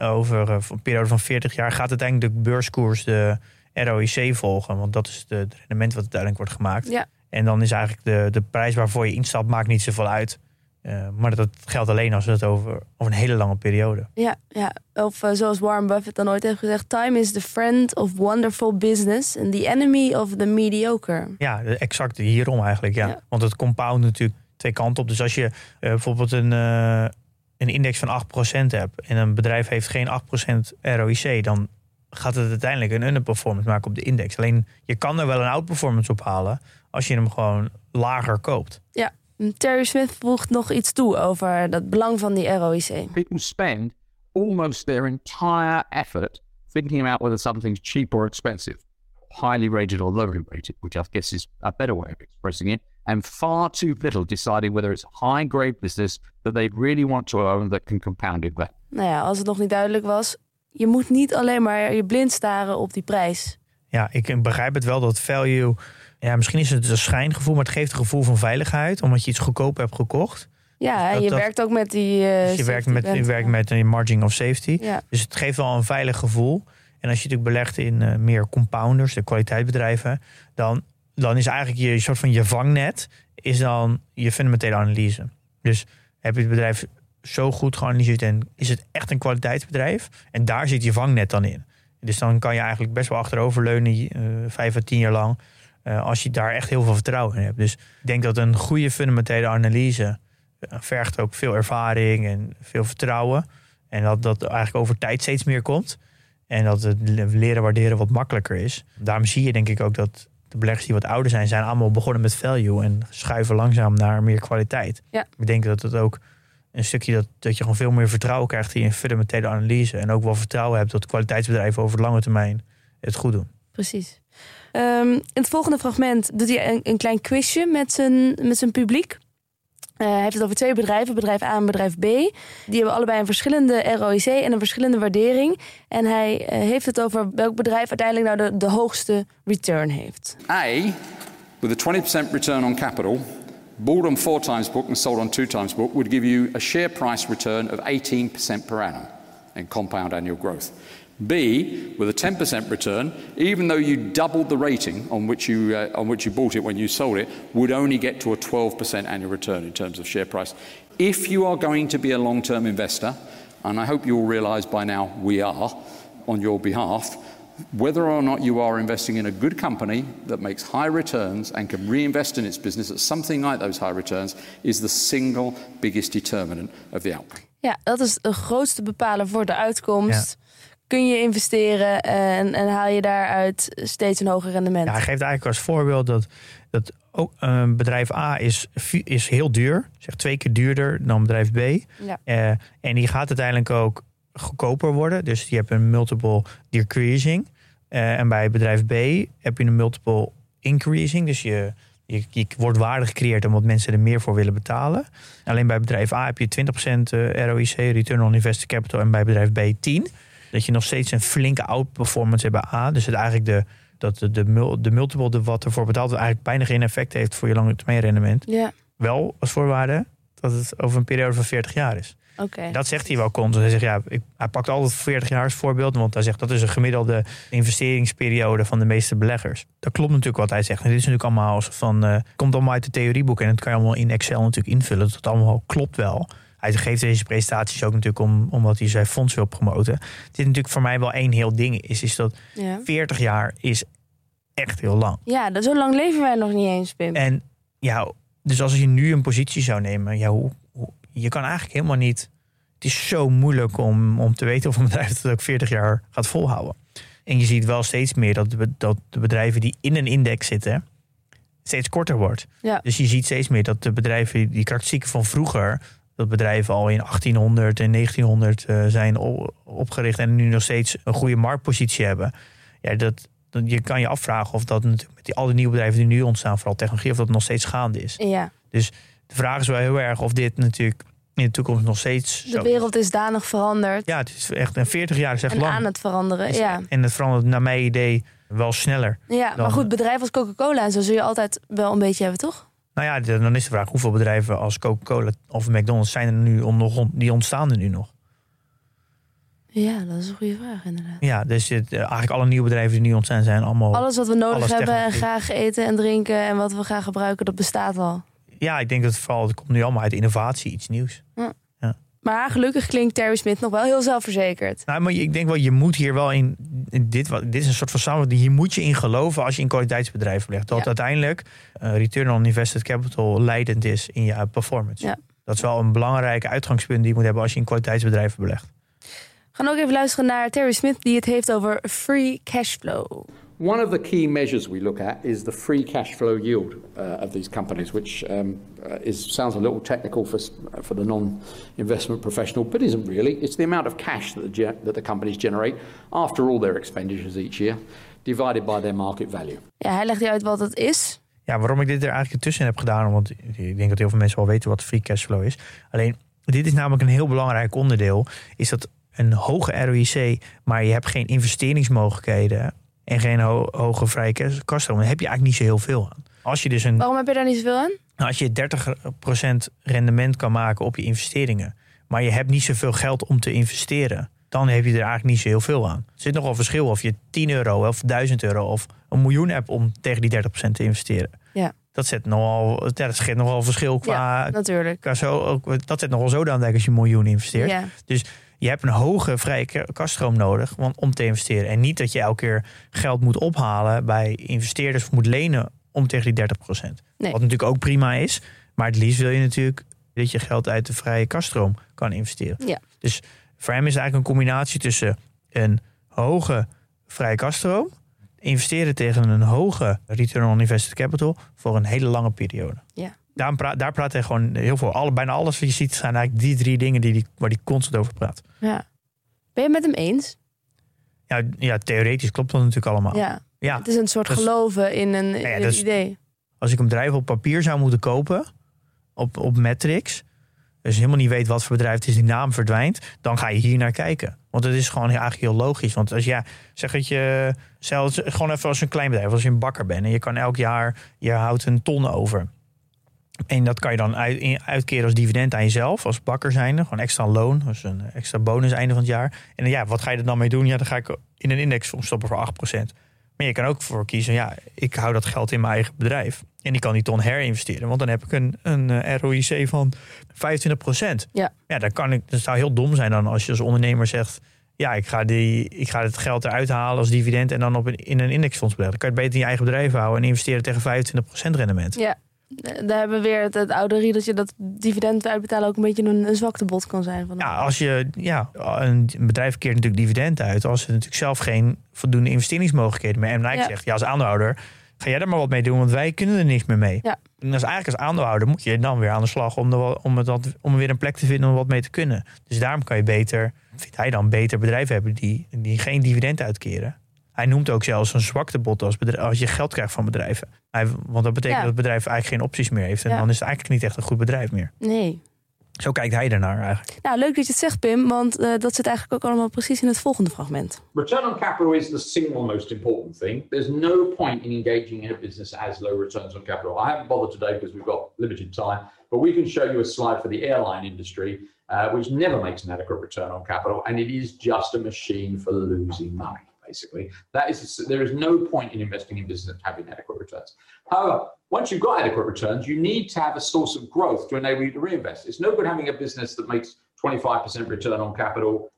over eh, een periode van 40 jaar... gaat uiteindelijk de beurskoers de ROIC volgen. Want dat is de, het rendement wat uiteindelijk wordt gemaakt. Ja. En dan is eigenlijk de, de prijs waarvoor je instapt... maakt niet zoveel uit. Eh, maar dat geldt alleen als we het over, over een hele lange periode. Ja, ja. of uh, zoals Warren Buffett dan ooit heeft gezegd: Time is the friend of wonderful business and the enemy of the mediocre. Ja, exact hierom eigenlijk. Ja. ja. Want het compound natuurlijk twee kanten op. Dus als je uh, bijvoorbeeld een, een index van 8% hebt en een bedrijf heeft geen 8% ROIC, dan gaat het uiteindelijk een underperformance maken op de index. Alleen je kan er wel een outperformance op halen als je hem gewoon lager koopt. Ja, Terry Smith voegt nog iets toe over dat belang van die ROIC. People spend almost their entire effort thinking about whether something's cheap or expensive, highly rated or lowly rated, which I guess is a better way of expressing it, and far too little deciding whether it's high grade business that they really want to own that can compound it back. Nou ja, als het nog niet duidelijk was, je moet niet alleen maar je blind staren op die prijs. Ja, ik begrijp het wel dat value ja, misschien is het een schijngevoel, maar het geeft een gevoel van veiligheid, omdat je iets goedkoop hebt gekocht. Ja, dus je werkt ook met die. Uh, je, werkt met, je werkt met een margin of safety. Ja. Dus het geeft wel een veilig gevoel. En als je natuurlijk belegt in uh, meer compounders, de kwaliteitsbedrijven, dan, dan is eigenlijk je soort van je vangnet, is dan je fundamentele analyse. Dus heb je het bedrijf zo goed geanalyseerd en is het echt een kwaliteitsbedrijf? En daar zit je vangnet dan in. Dus dan kan je eigenlijk best wel achteroverleunen, uh, vijf à tien jaar lang. Uh, als je daar echt heel veel vertrouwen in hebt. Dus ik denk dat een goede fundamentele analyse uh, vergt ook veel ervaring en veel vertrouwen. En dat dat eigenlijk over tijd steeds meer komt. En dat het leren waarderen wat makkelijker is. Daarom zie je denk ik ook dat de beleggers die wat ouder zijn, zijn allemaal begonnen met value en schuiven langzaam naar meer kwaliteit. Ja. Ik denk dat het ook een stukje dat, dat je gewoon veel meer vertrouwen krijgt in fundamentele analyse. En ook wel vertrouwen hebt dat kwaliteitsbedrijven over de lange termijn het goed doen. Precies. Um, in het volgende fragment doet hij een, een klein quizje met zijn, met zijn publiek. Uh, hij heeft het over twee bedrijven, bedrijf A en bedrijf B. Die hebben allebei een verschillende ROIC en een verschillende waardering. En hij uh, heeft het over welk bedrijf uiteindelijk nou de, de hoogste return heeft. A, with a 20% return on capital, bought on four times book and sold on two times book, would give you a share price return of 18% per annum in compound annual growth. B, with a 10% return, even though you doubled the rating on which you, uh, on which you bought it when you sold it, would only get to a 12% annual return in terms of share price. If you are going to be a long term investor, and I hope you all realise by now we are on your behalf, whether or not you are investing in a good company that makes high returns and can reinvest in its business at something like those high returns is the single biggest determinant of the outcome. Ja, dat is de grootste bepaler voor de uitkomst. Kun je investeren en, en haal je daaruit steeds een hoger rendement. Ja, hij geeft eigenlijk als voorbeeld dat, dat ook een bedrijf A is, is heel duur, zeg twee keer duurder dan bedrijf B. Ja. Uh, en die gaat uiteindelijk ook goedkoper worden. Dus je hebt een multiple decreasing. Uh, en bij bedrijf B heb je een multiple increasing. Dus je, je, je, wordt waarde gecreëerd omdat mensen er meer voor willen betalen. Alleen bij bedrijf A heb je 20% ROIC, Return on Invested Capital. En bij bedrijf B 10 dat je nog steeds een flinke outperformance hebt bij A. Dus het eigenlijk de, dat de, de, de multiple de wat ervoor betaald eigenlijk bijna geen effect heeft voor je lange termijn rendement. Ja. Wel als voorwaarde dat het over een periode van 40 jaar is. Okay. Dat zegt hij wel constant. Hij zegt ja, ik, hij pakt altijd 40 jaar als voorbeeld, want hij zegt dat is een gemiddelde investeringsperiode van de meeste beleggers. Dat klopt natuurlijk wat hij zegt. En dit is natuurlijk allemaal van, uh, komt allemaal uit de theorieboek en dat kan je allemaal in Excel natuurlijk invullen. Dat allemaal klopt wel. Hij geeft deze presentaties ook natuurlijk om, omdat hij zijn fonds wil promoten. Dit is natuurlijk voor mij wel één heel ding. Is, is dat ja. 40 jaar is echt heel lang. Ja, dat, zo lang leven wij nog niet eens, Pim. En ja, dus als je nu een positie zou nemen, ja, hoe, hoe, je kan eigenlijk helemaal niet. Het is zo moeilijk om, om te weten of een bedrijf het ook 40 jaar gaat volhouden. En je ziet wel steeds meer dat de, dat de bedrijven die in een index zitten, steeds korter wordt. Ja. Dus je ziet steeds meer dat de bedrijven, die karakteristieken van vroeger, dat bedrijven al in 1800 en 1900 uh, zijn opgericht en nu nog steeds een goede marktpositie hebben. Ja, dat, dat, je kan je afvragen of dat natuurlijk met die, al die nieuwe bedrijven die nu ontstaan, vooral technologie, of dat nog steeds gaande is. Ja. Dus de vraag is wel heel erg of dit natuurlijk in de toekomst nog steeds. De wereld is danig veranderd. Ja, het is echt een 40 jaar is echt en lang. aan het veranderen. Is, ja. En het verandert naar mijn idee wel sneller. Ja, maar goed, bedrijven als Coca-Cola en zo zul je altijd wel een beetje hebben, toch? Nou ja, dan is de vraag hoeveel bedrijven als Coca-Cola of McDonald's zijn er nu om nog die ontstaan er nu nog? Ja, dat is een goede vraag inderdaad. Ja, dus het, eigenlijk alle nieuwe bedrijven die nu ontstaan zijn allemaal. Alles wat we nodig hebben en graag eten en drinken en wat we graag gebruiken, dat bestaat al. ja, ik denk dat het vooral het komt nu allemaal uit innovatie, iets nieuws. Maar gelukkig klinkt Terry Smith nog wel heel zelfverzekerd. Nou, maar ik denk wel, je moet hier wel in, in dit, wat- dit is een soort van samenleving, hier moet je in geloven als je in kwaliteitsbedrijven belegt. Dat Ja. uiteindelijk eh, return on invested capital leidend is in je performance. Ja. Dat is wel een belangrijk uitgangspunt die je moet hebben als je in kwaliteitsbedrijven belegt. We gaan ook even luisteren naar Terry Smith die het heeft over free cash flow. One of the key measures we look at is the free cash flow yield uh, of these companies, which um, uh, is, sounds a little technical for, s- for the non investment professional, but isn't really. It's the amount of cash that the, that the companies generate after all their expenditures each year, divided by their market value. Ja, hij legt hier uit wat het is. Ja, waarom ik dit er eigenlijk tussen heb gedaan, want ik denk dat heel veel mensen wel weten wat free cash flow is. Alleen, dit is namelijk een heel belangrijk onderdeel, is dat een hoge ROIC, maar je hebt geen investeringsmogelijkheden en geen ho- hoge vrije kas- kaststroom, dan heb je eigenlijk niet zo heel veel aan. Als je dus een Waarom heb je daar niet zoveel aan? Nou, als je 30% rendement kan maken op je investeringen, maar je hebt niet zoveel geld om te investeren, dan heb je er eigenlijk niet zo heel veel aan. Er zit nogal verschil of je 10 euro of 1000 euro of een miljoen hebt om tegen die 30% te investeren. Ja. Dat zet nogal, dat scheelt nogal verschil qua, Ja, natuurlijk. qua zo, ook, dat zet nogal zo aan als je een miljoen investeert. Ja. Dus je hebt een hoge vrije ka- kaststroom nodig want, om te investeren. En niet dat je elke keer geld moet ophalen bij investeerders of moet lenen om tegen die 30%. Nee. Wat natuurlijk ook prima is. Maar het liefst wil je natuurlijk dat je geld uit de vrije kaststroom kan investeren. Ja. Dus voor hem is het eigenlijk een combinatie tussen een hoge vrije kaststroom, investeren tegen een hoge return on invested capital voor een hele lange periode. Ja. Daar, praat, daar praat hij gewoon heel veel. Alle, bijna alles wat je ziet zijn eigenlijk die drie dingen die die, waar hij constant over praat. ja. Ben je het met hem eens? Ja, ja, theoretisch klopt dat natuurlijk allemaal. Ja. Ja, Het is een soort geloven in een, in ja, een dat is- idee. als ik een bedrijf op papier zou moeten kopen, op, op Matrix, dus helemaal niet weet wat voor bedrijf het is, die naam verdwijnt, dan ga je hier naar kijken. Want het is gewoon eigenlijk heel logisch. Want als ja, zeg dat je, zelfs gewoon even als een klein bedrijf, als je een bakker bent en je kan elk jaar, je houdt een ton over. En dat kan je dan uit, in- uitkeren als dividend aan jezelf, als bakker zijnde. Gewoon extra loon, dus een extra bonus einde van het jaar. En ja, wat ga je er dan mee doen? Ja, dan ga ik in een index stoppen voor 8%. Maar je kan ook voor kiezen, ja, ik hou dat geld in mijn eigen bedrijf. En ik kan die ton herinvesteren, want dan heb ik een, een eh, ROIC van 25%. Ja. Ja, dan kan ik, dat zou heel dom zijn dan als je als ondernemer zegt... ja, ik ga, die, ik ga het geld eruit halen als dividend... en dan op een, in een indexfonds beleggen. Dan kan je het beter in je eigen bedrijf houden... en investeren tegen 25% rendement. Ja. Eh, Daar hebben we weer het, het oude riedeltje dat dividend uitbetalen ook een beetje een, een zwaktebod kan zijn. Van Ja, als je, ja, een bedrijf keert natuurlijk dividend uit... als ze natuurlijk zelf geen voldoende investeringsmogelijkheden meer... en Nike Ja. zegt, ja, als aandeelhouder... ga jij er maar wat mee doen, want wij kunnen er niks meer mee. Ja. En als eigenlijk als aandeelhouder moet je dan weer aan de slag... om, er, om, het, om weer een plek te vinden om wat mee te kunnen. Dus daarom kan je beter, vindt hij dan, beter bedrijven hebben... die, die geen dividend uitkeren. Hij noemt ook zelfs een zwaktebod als, bedrijf, als je geld krijgt van bedrijven. Hij, want dat betekent Ja. dat het bedrijf eigenlijk geen opties meer heeft. En Ja. dan is het eigenlijk niet echt een goed bedrijf meer. Nee. Zo kijkt hij ernaar eigenlijk. Nou, leuk dat je het zegt, Pim, want eh, dat zit eigenlijk ook allemaal precies in het volgende fragment. Return on capital is the single most important thing. There's no point in engaging in a business that has low returns on capital. I haven't bothered today because we've got limited time, but we can show you a slide for the airline industry, uh, which never makes an adequate return on capital, and it is just a machine for losing money. Basically, that is there is no point in investing in business having adequate returns. However, once you've got adequate returns, you need to have a source of growth to enable you to reinvest. It's no good having a business that makes 25% return on capital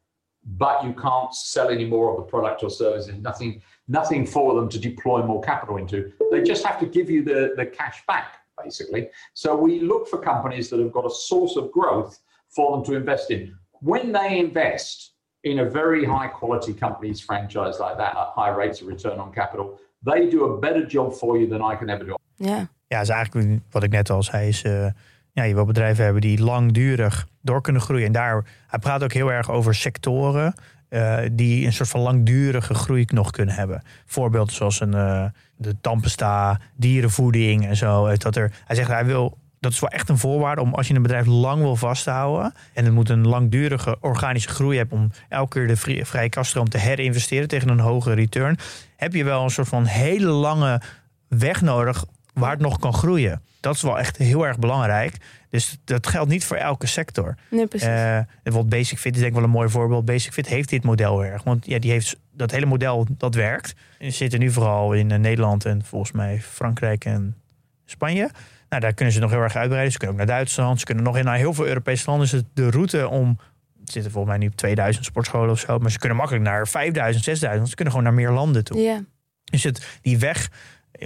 but you can't sell any more of the product or service. There's nothing, nothing for them to deploy more capital into. They just have to give you the, the cash back, basically. So we look for companies that have got a source of growth for them to invest in. When they invest in a very high quality companies franchise like that at high rates of return on capital, they do a better job for you than I can ever do. Ja. Ja, is eigenlijk wat ik net al zei. Is, eh, ja, je wil bedrijven hebben die langdurig door kunnen groeien. En daar, hij praat ook heel erg over sectoren eh, die een soort van langdurige groei nog kunnen hebben. Voorbeelden zoals een, eh, de tandpasta, dierenvoeding en zo. Dat er, hij zegt, hij wil, dat is wel echt een voorwaarde om als je een bedrijf lang wil vasthouden. En het moet een langdurige organische groei hebben om elke keer de vrije, vrije kaststroom te herinvesteren tegen een hoge return. Heb je wel een soort van hele lange weg nodig waar het nog kan groeien. Dat is wel echt heel erg belangrijk. Dus dat geldt niet voor elke sector. Nee, precies. Eh, bijvoorbeeld Basic Fit is denk ik wel een mooi voorbeeld. Basic Fit heeft dit model erg. Want ja, die heeft dat hele model dat werkt. En zitten nu vooral in eh, Nederland en volgens mij Frankrijk en Spanje. Nou, daar kunnen ze nog heel erg uitbreiden. Ze kunnen ook naar Duitsland. Ze kunnen nog in naar heel veel Europese landen. Dus de route om... Er zitten volgens mij nu 2000 sportscholen of zo. Maar ze kunnen makkelijk naar 5000, 6000. Ze kunnen gewoon naar meer landen toe. Ja. Dus het, die weg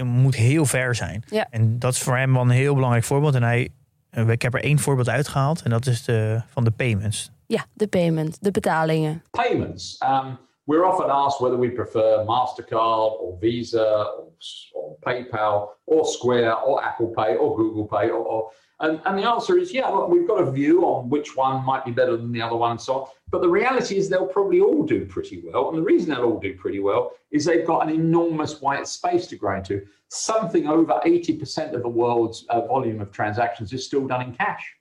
moet heel ver zijn. Ja. En dat is voor hem wel een heel belangrijk voorbeeld. En hij, eh, ik heb er één voorbeeld uitgehaald. En dat is de, van de payments. ja, de payment, de betalingen. payments. Um, we're often asked whether we prefer MasterCard or Visa or, or PayPal or Square or Apple Pay or Google Pay. Or, or, and, and the answer is yeah, look, we've got a view on which one might be better than the other one and so on. But the reality is they'll probably all do pretty well. And the reason they'll all do pretty well is they've got an enormous white space to grow into. Something over 80% of the world's uh, volume of transactions is still done in cash.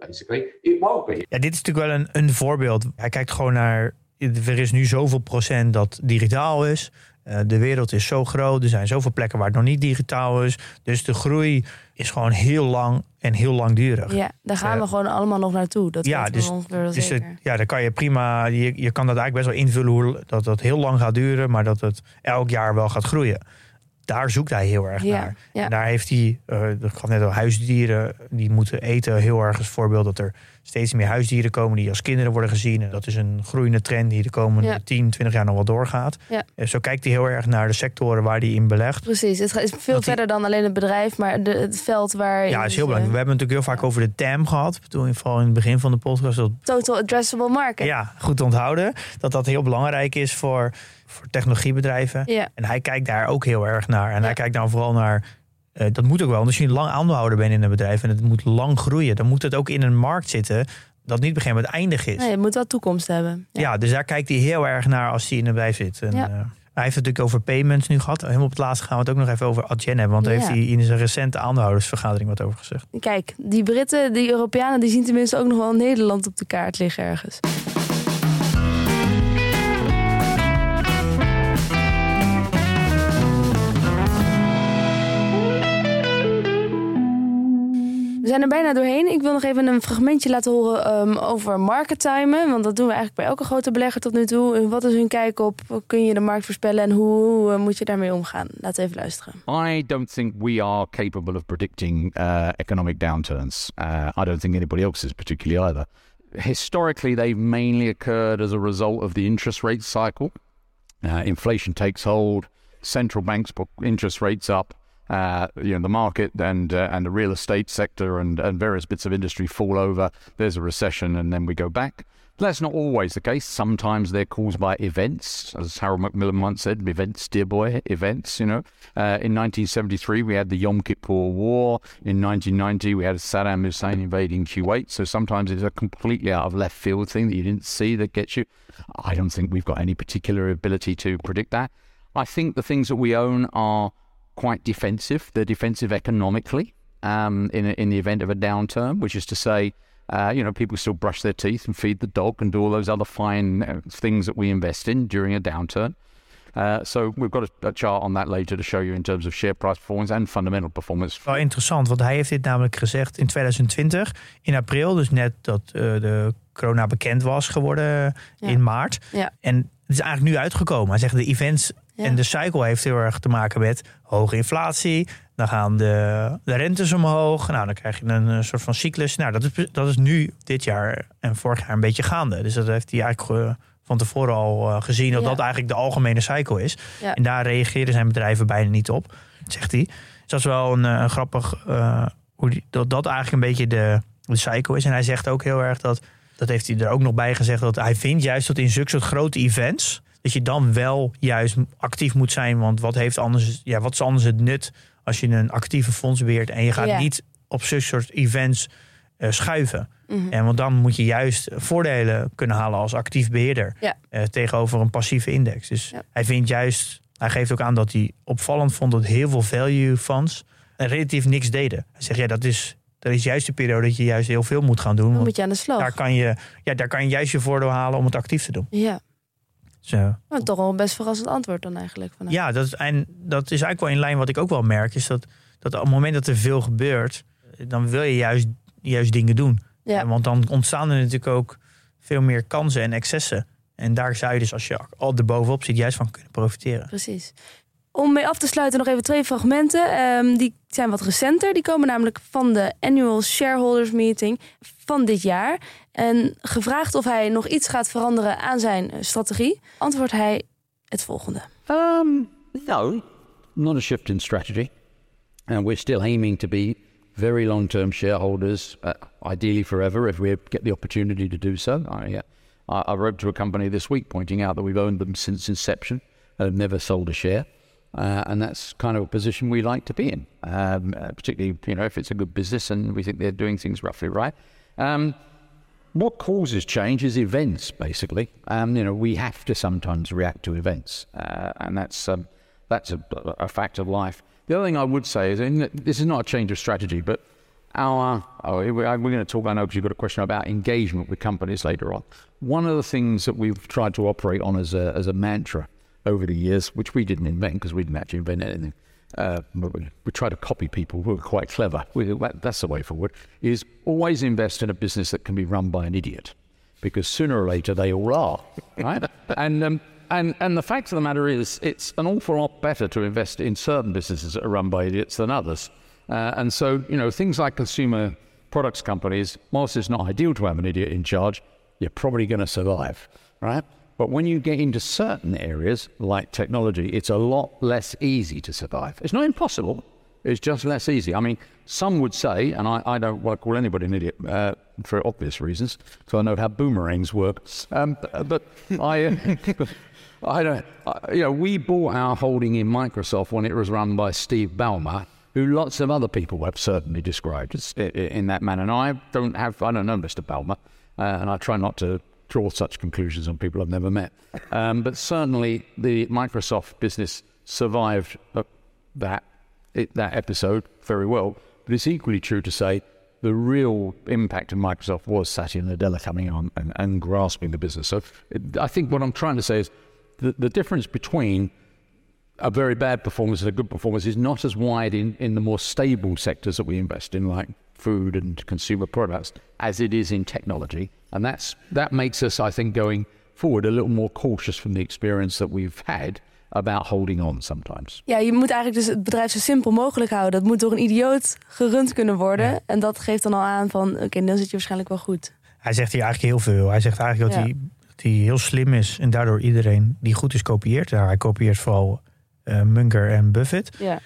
Basically, it won't be. Ja, dit is natuurlijk wel een, een voorbeeld. Hij kijkt gewoon naar. Er is nu zoveel procent dat digitaal is. Eh, de wereld is zo groot. Er zijn zoveel plekken waar het nog niet digitaal is. Dus de groei is gewoon heel lang en heel langdurig. Ja, daar gaan Eh, we gewoon allemaal nog naartoe. Dat ja, dus, dus het- ja, dan kan je prima. Je, je kan dat eigenlijk best wel invullen hoe dat dat heel lang gaat duren, maar dat het elk jaar wel gaat groeien. Daar zoekt hij heel erg Ja, naar. ja. En daar heeft hij, eh dat gaat net al huisdieren, die moeten eten. Heel erg als voorbeeld dat er steeds meer huisdieren komen die als kinderen worden gezien. En dat is een groeiende trend die de komende Ja. 10, 20 jaar nog wel doorgaat. Ja. En zo kijkt hij heel erg naar de sectoren waar hij in belegt. Precies, het is veel Dat die- verder dan alleen het bedrijf, maar de, het veld waar... Ja, is heel belangrijk. We hebben het natuurlijk heel vaak over de TAM gehad. Toen in ieder geval in het begin van de podcast. Dat Total Addressable Market. Ja, goed onthouden. Dat dat heel belangrijk is voor, voor technologiebedrijven. Ja. En hij kijkt daar ook heel erg naar. En hij kijkt dan vooral naar. Eh, dat moet ook wel. Want als je lang aandeelhouder bent in een bedrijf en het moet lang groeien, dan moet het ook in een markt zitten dat niet begin met eindig is. Nee, het moet wel toekomst hebben. ja. dus daar kijkt hij heel erg naar als hij in een bedrijf zit. En, Ja. eh, hij heeft het natuurlijk over payments nu gehad. Helemaal op het laatste gaan we het ook nog even over Adyen hebben. Want daar Ja. heeft hij in zijn recente aandeelhoudersvergadering wat over gezegd. Kijk, die Britten, die Europeanen, die zien tenminste ook nog wel Nederland op de kaart liggen ergens. We zijn er bijna doorheen. Ik wil nog even een fragmentje laten horen ehm, over market timen. Want dat doen we eigenlijk bij elke grote belegger tot nu toe. Wat is hun kijk op? Kun je de markt voorspellen? En hoe, eh, moet je daarmee omgaan? Laten we even luisteren. I don't think we are capable of predicting uh, economic downturns. Uh, I don't think anybody else is particularly either. Historically, they've mainly occurred as a result of the interest rate cycle. Inflation takes hold, central banks put interest rates up. Uh, you know the market and uh, and the real estate sector and, and various bits of industry fall over. There's a recession, and then we go back. That's not always the case. Sometimes they're caused by events, as Harold Macmillan once said, events, dear boy, events, you know. Uh, in 1973, we had the Yom Kippur War. In 1990, we had Saddam Hussein invading Kuwait. So sometimes it's a completely out of left field thing that you didn't see that gets you. I don't think we've got any particular ability to predict that. I think the things that we own are quite defensive. They're defensive economically um, in, in the event of a downturn, which is to say, uh, you know, people still brush their teeth and feed the dog and do all those other fine uh, things that we invest in during a downturn. Uh, so we've got a, a chart on that later to show you in terms of share price performance and fundamental performance. Wel interessant, want hij heeft dit namelijk gezegd in 2020, in april. Dus net dat eh, de corona bekend was geworden Ja. in maart. Ja. En het is eigenlijk nu uitgekomen. Hij zegt de events Ja. en de cycle heeft heel erg te maken met hoge inflatie. Dan gaan de, de rentes omhoog. Nou, dan krijg je een, soort van cyclus. Nou, dat is, dat is nu dit jaar en vorig jaar een beetje gaande. Dus dat heeft hij eigenlijk eh, van tevoren al eh, gezien dat Ja. dat eigenlijk de algemene cycle is. Ja. En daar reageren zijn bedrijven bijna niet op, zegt hij. Dus dat is wel een, eh, een grappig hoe die, dat dat eigenlijk een beetje de, de cycle is. En hij zegt ook heel erg dat, dat heeft hij er ook nog bij gezegd, dat hij vindt juist dat in zulke soort grote events, dat je dan wel juist actief moet zijn. Want wat, heeft anders, ja, wat is anders het nut als je een actieve fonds beheert en je gaat Ja. niet op zulke soort events eh, schuiven. Mhm. En want dan moet je juist voordelen kunnen halen als actief beheerder Ja. eh, tegenover een passieve index. Dus Ja. hij vindt juist, hij geeft ook aan dat hij opvallend vond dat heel veel value funds relatief niks deden. Hij zegt ja, dat is, dat is juist de periode dat je juist heel veel moet gaan doen. Dan moet je aan de slag. daar kan je, ja, daar kan je juist je voordeel halen om het actief te doen. Ja, Eh, maar toch wel een best verrassend antwoord dan eigenlijk. Van hem. ja, dat is, en dat is eigenlijk wel in lijn wat ik ook wel merk, is dat, dat op het moment dat er veel gebeurt, dan wil je juist, juist dingen doen. Ja. En Want dan ontstaan er natuurlijk ook veel meer kansen en excessen. En daar zou je dus, als je al erbovenop zit, juist van kunnen profiteren. Precies. Om mee af te sluiten nog even twee fragmenten. Ehm, die zijn wat recenter. Die komen namelijk van de Annual Shareholders Meeting van dit jaar. En gevraagd of hij nog iets gaat veranderen aan zijn eh, strategie, antwoordt hij het volgende. Um, no, not a shift in strategy. And we're still aiming to be very long term shareholders, uh, ideally forever if we get the opportunity to do so. I, uh, I, I wrote to a company this week pointing out that we've owned them since inception and have never sold a share. Uh, and that's kind of a position we like to be in, um, uh, particularly you know if it's a good business and we think they're doing things roughly right. Um, what causes change is events, basically. Um, you know, we have to sometimes react to events, uh, and that's um, that's a, a, fact of life. The other thing I would say is, this is not a change of strategy, but our oh, we're going to talk. I know because you've got a question about engagement with companies later on. One of the things that we've tried to operate on as a as a mantra over the years, which we didn't invent because we didn't actually invent anything. Uh, we, try to copy people who are quite clever. We, that's the way forward. Is always invest in a business that can be run by an idiot, because sooner or later they all are, right? and um, and and the fact of the matter is, it's an awful lot better to invest in certain businesses that are run by idiots than others. Uh, and so, you know, things like consumer products companies, whilst it's not ideal to have an idiot in charge, you're probably going to survive, right? But when you get into certain areas like technology, it's a lot less easy to survive. It's not impossible, it's just less easy. I mean, some would say, and I, I don't to call anybody an idiot uh, for obvious reasons, so I know how boomerangs work. Um, but I, uh, I don't, uh, you know, we bought our holding in Microsoft when it was run by Steve Ballmer, who lots of other people have certainly described in that manner. And I don't have, I don't know Mr. Ballmer, uh, and I try not to draw such conclusions on people I've never met. Um, but certainly, the Microsoft business survived uh, that it, that episode very well. But it's equally true to say the real impact of Microsoft was Satya Nadella coming on and, and grasping the business. So it, I think what I'm trying to say is the, the difference between a very bad performance and a good performance is not as wide in, in the more stable sectors that we invest in, like food and consumer products, as it is in technology. And that's, that makes us, I think, going forward a little more cautious from the experience that we've had about holding on sometimes. Ja, je moet eigenlijk dus het bedrijf zo simpel mogelijk houden. Dat moet door een idioot gerund kunnen worden. En dat geeft dan al aan van, oké, dan zit je waarschijnlijk wel goed. Hij zegt hier eigenlijk heel veel. Hij zegt eigenlijk dat, hij, dat hij heel slim is en daardoor iedereen die goed is kopieert. Nou, hij kopieert vooral uh, Munger en Buffett. Ja.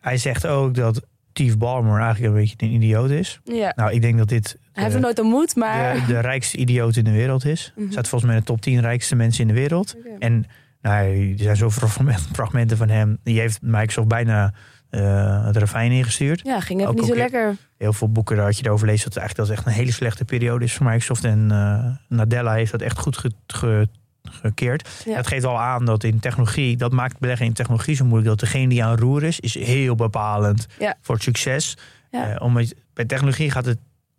Hij zegt ook dat Steve Ballmer eigenlijk een beetje een idioot is. Ja. Nou, ik denk dat dit... Hij heeft hem nooit ontmoet, maar... De, de, rijkste idioot in de wereld is. Mm Staat volgens mij in de top 10 rijkste mensen in de wereld. En nou, er zijn zoveel fragmenten van hem. Die heeft Microsoft bijna uh, het ravijn ingestuurd. Ja, ging het niet zo lekker. Heel veel boeken dat je erover leest dat het eigenlijk dat echt een hele slechte periode is voor Microsoft. En uh, Nadella heeft dat echt goed ge, gekeerd. Ja. Dat geeft al aan dat in technologie, dat maakt beleggen in technologie zo moeilijk. Dat degene die aan roer is, is heel bepalend ja. voor het succes. Ja. Uh, omdat bij technologie gaat het,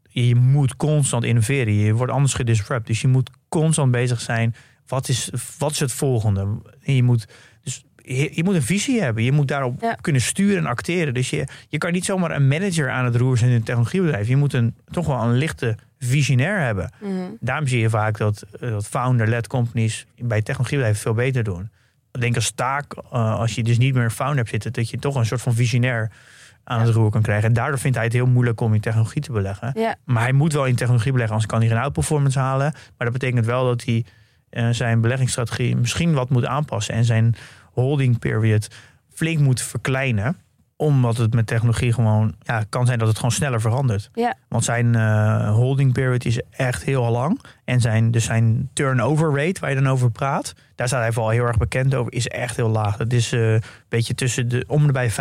je moet constant innoveren. Je wordt anders gedisrupt. Dus je moet constant bezig zijn. Wat is, wat is het volgende? En je moet dus je, je, moet een visie hebben. Je moet daarop kunnen sturen en acteren. Dus je, je kan niet zomaar een manager aan het roer zijn in een technologiebedrijf. Je moet een, toch wel een lichte visionair hebben. Mm Daarom zie je vaak dat, eh, dat founder-led companies bij technologiebedrijven veel beter doen. Ik denk als taak, uh, als je dus niet meer een founder hebt zitten, dat je toch een soort van visionair aan het roer kan krijgen. En daardoor vindt hij het heel moeilijk om in technologie te beleggen. Ja. Maar hij moet wel in technologie beleggen, anders kan hij geen outperformance halen. Maar dat betekent wel dat hij uh, zijn beleggingsstrategie misschien wat moet aanpassen en zijn holding period flink moet verkleinen omdat het met technologie gewoon ja, kan zijn dat het gewoon sneller verandert. Ja. Want zijn uh, holding period is echt heel lang. En zijn, dus zijn turnover rate, waar je dan over praat, daar staat hij vooral heel erg bekend over, is echt heel laag. Dat is uh, een beetje tussen de om de bij 5%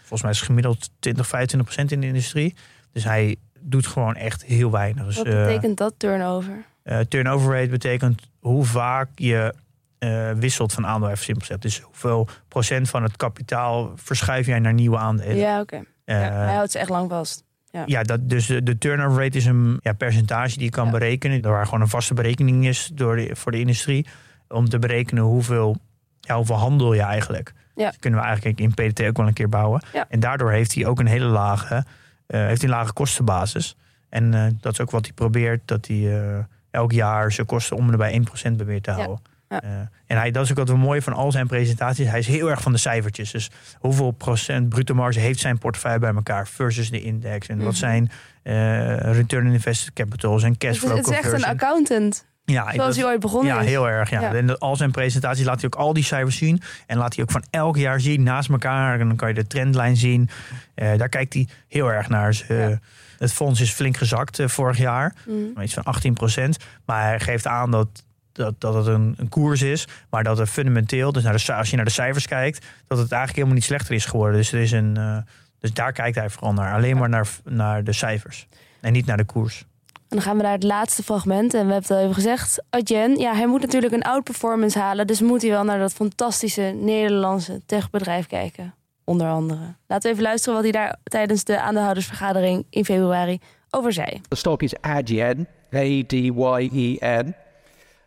Volgens mij is het gemiddeld 20, 25% in de industrie. Dus hij doet gewoon echt heel weinig. Dus, Wat betekent uh, dat turnover? turnover rate betekent hoe vaak je uh, wisselt van aandeel, even simpel gezegd. Dus hoeveel procent van het kapitaal verschuif jij naar nieuwe aandelen? Ja, oké. Okay. Uh, hij houdt ze echt lang vast. Ja, ja dat, dus de, de, turnover rate is een ja, percentage die je kan ja. berekenen. Waar gewoon een vaste berekening is door de, voor de industrie. Om te berekenen hoeveel, ja, hoeveel handel je eigenlijk. Ja. Dat kunnen we eigenlijk in PDT ook wel een keer bouwen. Ja. En daardoor heeft hij ook een hele lage, uh, heeft een lage kostenbasis. En dat is ook wat hij probeert, dat hij elk jaar zijn kosten om en bij 1% probeert te houden. Ja. Eh, en hij, dat is ook wat we mooi van al zijn presentaties. Hij is heel erg van de cijfertjes. Dus hoeveel procent bruto marge heeft zijn portefeuille bij elkaar versus de index? En wat Mhm. zijn eh, return on invested capital en Het is, cashflow het is echt een accountant. Ja, Zoals hij ooit begonnen ja, is. heel erg. Ja. Ja. En al zijn presentaties laat hij ook al die cijfers zien. En laat hij ook van elk jaar zien naast elkaar. En dan kan je de trendlijn zien. Eh, daar kijkt hij heel erg naar. Dus, Ja. Het fonds is flink gezakt vorig jaar. Mm. Iets van 18% Maar hij geeft aan dat, dat, dat het een, een koers is. Maar dat het fundamenteel, dus naar de, als je naar de cijfers kijkt... dat het eigenlijk helemaal niet slechter is geworden. Dus, er is een, eh, dus daar kijkt hij vooral naar. Alleen maar naar, naar de cijfers. En niet naar de koers. En dan gaan we naar het laatste fragment. En we hebben het al even gezegd. Adyen, ja, hij moet natuurlijk een outperformance halen. Dus moet hij wel naar dat fantastische Nederlandse techbedrijf kijken. Onder andere. Laten we even luisteren wat hij daar tijdens de aandeelhoudersvergadering in februari over zei. The stock is Adyen, A-D-Y-E-N.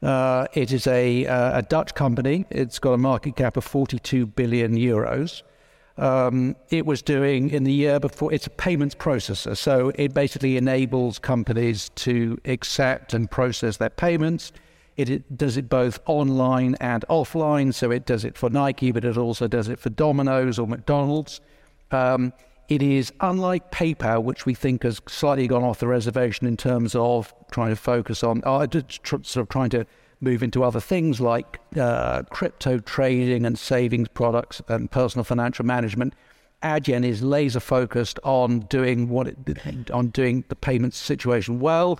Uh, it is a, uh, a Dutch company. It's got a market cap of 42 billion euros. Um, it was doing in the year before, it's a payments processor. So it basically enables companies to accept and process their payments. It, it does it both online and offline. So it does it for Nike, but it also does it for Domino's or McDonald's. Um, it is unlike PayPal, which we think has slightly gone off the reservation in terms of trying to focus on, uh, sort of trying to move into other things like uh, crypto trading and savings products and personal financial management. Adyen is laser focused on doing what it on doing the payments situation well.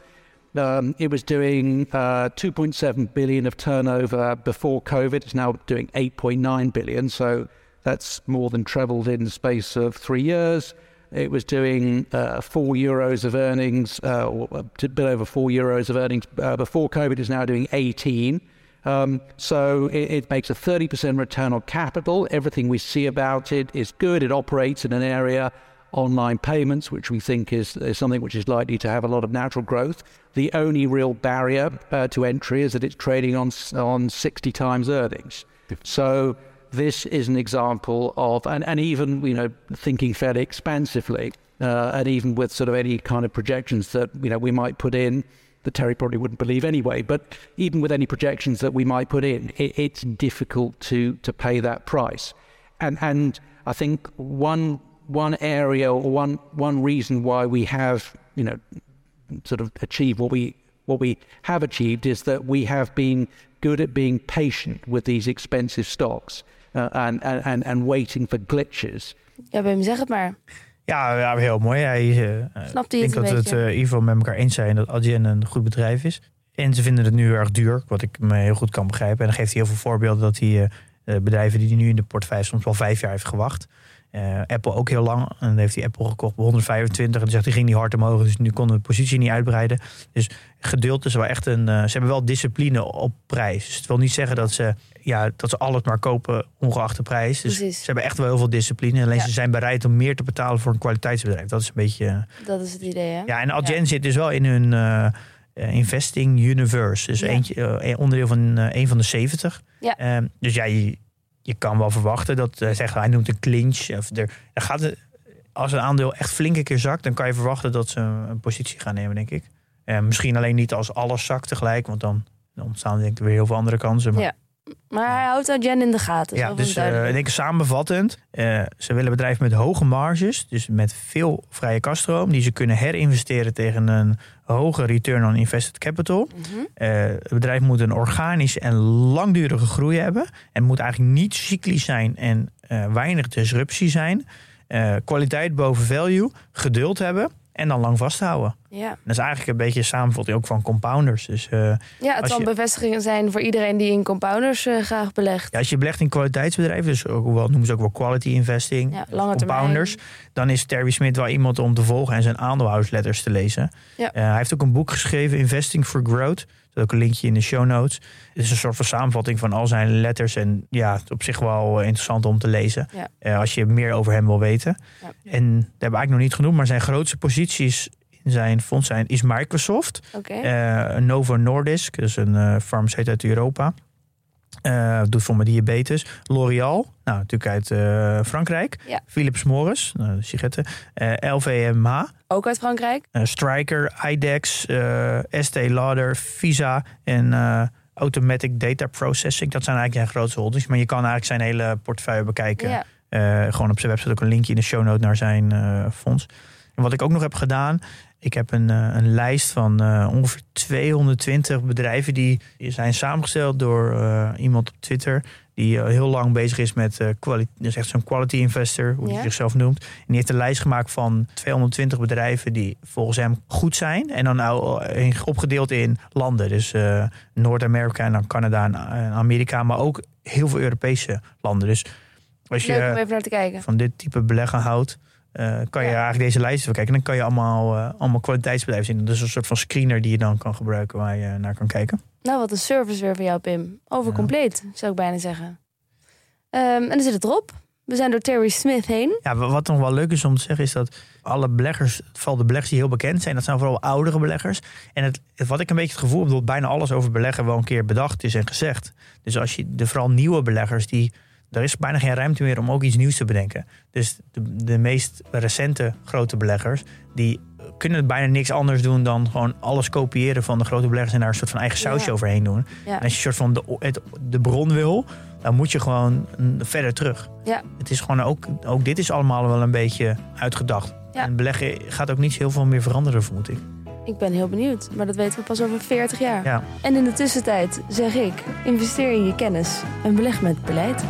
Um, it was doing uh, 2.7 billion of turnover before COVID. It's now doing 8.9 billion. So that's more than trebled in the space of three years. It was doing uh, four euros of earnings, uh, a bit over four euros of earnings uh, before COVID. Is now doing 18. Um, so it, it makes a 30% return on capital. Everything we see about it is good. It operates in an area online payments, which we think is, is something which is likely to have a lot of natural growth. The only real barrier uh, to entry is that it's trading on on 60 times earnings. So this is an example of, and, and even you know thinking fairly expansively, uh, and even with sort of any kind of projections that you know we might put in. That Terry probably wouldn't believe anyway, but even with any projections that we might put in, it, it's difficult to to pay that price. And and I think one one area or one one reason why we have you know sort of achieved what we what we have achieved is that we have been good at being patient with these expensive stocks uh, and, and and waiting for glitches. Ja, Wim, zeg het maar. Ja, ja heel mooi. Hij, eh, ik denk het dat een het eh, in ieder geval met elkaar eens zijn dat Adyen een goed bedrijf is. En ze vinden het nu heel erg duur, wat ik me heel goed kan begrijpen. En dan geeft hij heel veel voorbeelden dat hij eh, eh, bedrijven die hij nu in de portefeuille soms wel vijf jaar heeft gewacht. Eh, Apple ook heel lang. En dan heeft hij Apple gekocht bij 125. En dan zegt hij ging niet hard omhoog. Dus nu konden de positie niet uitbreiden. Dus geduld is wel echt een. eh, ze hebben wel discipline op prijs. Dus het wil niet zeggen dat ze, ja, dat ze alles maar kopen ongeacht de prijs. Dus Precies. ze hebben echt wel heel veel discipline. Alleen Ja. ze zijn bereid om meer te betalen voor een kwaliteitsbedrijf. Dat is een beetje. eh, Dat is het idee, hè? ja, en Adyen zit dus wel in hun investing universe. Dus Ja. eentje, een onderdeel van een van de 70. Ja. Ehm, dus ja, je, je kan wel verwachten dat eh, zeg, hij noemt een clinch. Of er, gaat, als een aandeel echt flink een keer zakt, dan kan je verwachten dat ze een positie gaan nemen, denk ik. Eh, misschien alleen niet als alles zakt tegelijk, want dan, ontstaan denk ik weer heel veel andere kansen. Maar hij houdt Adyen in de gaten. ja, dus is eh, ik denk samenvattend, eh, ze willen bedrijven met hoge marges, dus met veel vrije kaststroom, die ze kunnen herinvesteren tegen een hoge return on invested capital. Mhm. Eh, het bedrijf moet een organische en langdurige groei hebben en moet eigenlijk niet cyclisch zijn en weinig disruptie zijn. Kwaliteit boven value, geduld hebben en dan lang vasthouden. Ja. Dat is eigenlijk een beetje een samenvatting ook van compounders. Dus eh, ja, het zal je- bevestigingen zijn voor iedereen die in compounders eh, graag belegt. Ja, als je belegt in kwaliteitsbedrijven, dus ook wel, noemen ze ook wel quality investing, Ja, lange termijn. compounders, dan is Terry Smith wel iemand om te volgen en zijn aandeelhoudersletters te lezen. Ja. Eh, hij heeft ook een boek geschreven, Investing for Growth. Is ook een linkje in de show notes. Het is een soort van samenvatting van al zijn letters. En ja, het is op zich wel interessant om te lezen. Ja. als je meer over hem wil weten. Ja. En dat hebben we eigenlijk nog niet genoemd. Maar zijn grootste posities zijn fonds zijn, is Microsoft. Eh, Novo Nordisk, dus een eh farmaceut uit Europa. Eh, doet voor mijn diabetes. L'Oréal, nou natuurlijk uit Frankrijk. Ja. Philips Morris, nou, sigaretten. Eh, LVMH, Ook uit Frankrijk. Stryker, IDEX, Estee Lauder, Visa en Automatic Data Processing. Dat zijn eigenlijk zijn grootste holdings. Maar je kan eigenlijk zijn hele portefeuille bekijken. Ja. Gewoon op zijn website ook een linkje in de show note naar zijn fonds. En wat ik ook nog heb gedaan, ik heb een, eh, een lijst van eh, ongeveer 220 bedrijven die zijn samengesteld door eh, iemand op Twitter. Die heel lang bezig is met quality, dus echt zo'n quality investor, hoe hij zichzelf noemt. En die heeft een lijst gemaakt van 220 bedrijven die volgens hem goed zijn. En dan nou opgedeeld in landen. Dus Noord-Amerika en dan Canada en Amerika, maar ook heel veel Europese landen. Dus als je om even naar te kijken. van dit type beleggen houdt, eh, kan je Ja. eigenlijk deze lijst even kijken. En dan kan je allemaal, eh, allemaal kwaliteitsbedrijven zien. Is een soort van screener die je dan kan gebruiken waar je naar kan kijken. Nou, wat een service weer van jou, Pim. Over Ja. compleet, zou ik bijna zeggen. Ehm, en dan zit het erop. We zijn door Terry Smith heen. Ja, wa- wat nog wel leuk is om te zeggen, is dat alle beleggers, vooral de beleggers die heel bekend zijn, dat zijn vooral oudere beleggers. En het, wat ik een beetje het gevoel heb, dat bijna alles over beleggen wel een keer bedacht is en gezegd. Dus als je de vooral nieuwe beleggers, die, er is bijna geen ruimte meer om ook iets nieuws te bedenken. Dus de, de meest recente grote beleggers, die kunnen bijna niks anders doen dan gewoon alles kopiëren van de grote beleggers en daar een soort van eigen sausje Ja. overheen doen. Ja. En als je een soort van de, het, de bron wil, dan moet je gewoon verder terug. Ja. Het is gewoon ook, ook dit is allemaal wel een beetje uitgedacht. En beleggen gaat ook niet heel veel meer veranderen, vermoed ik. Ik ben heel benieuwd, maar dat weten we pas over 40 jaar. Ja. En in de tussentijd zeg ik, investeer in je kennis en beleg met beleid.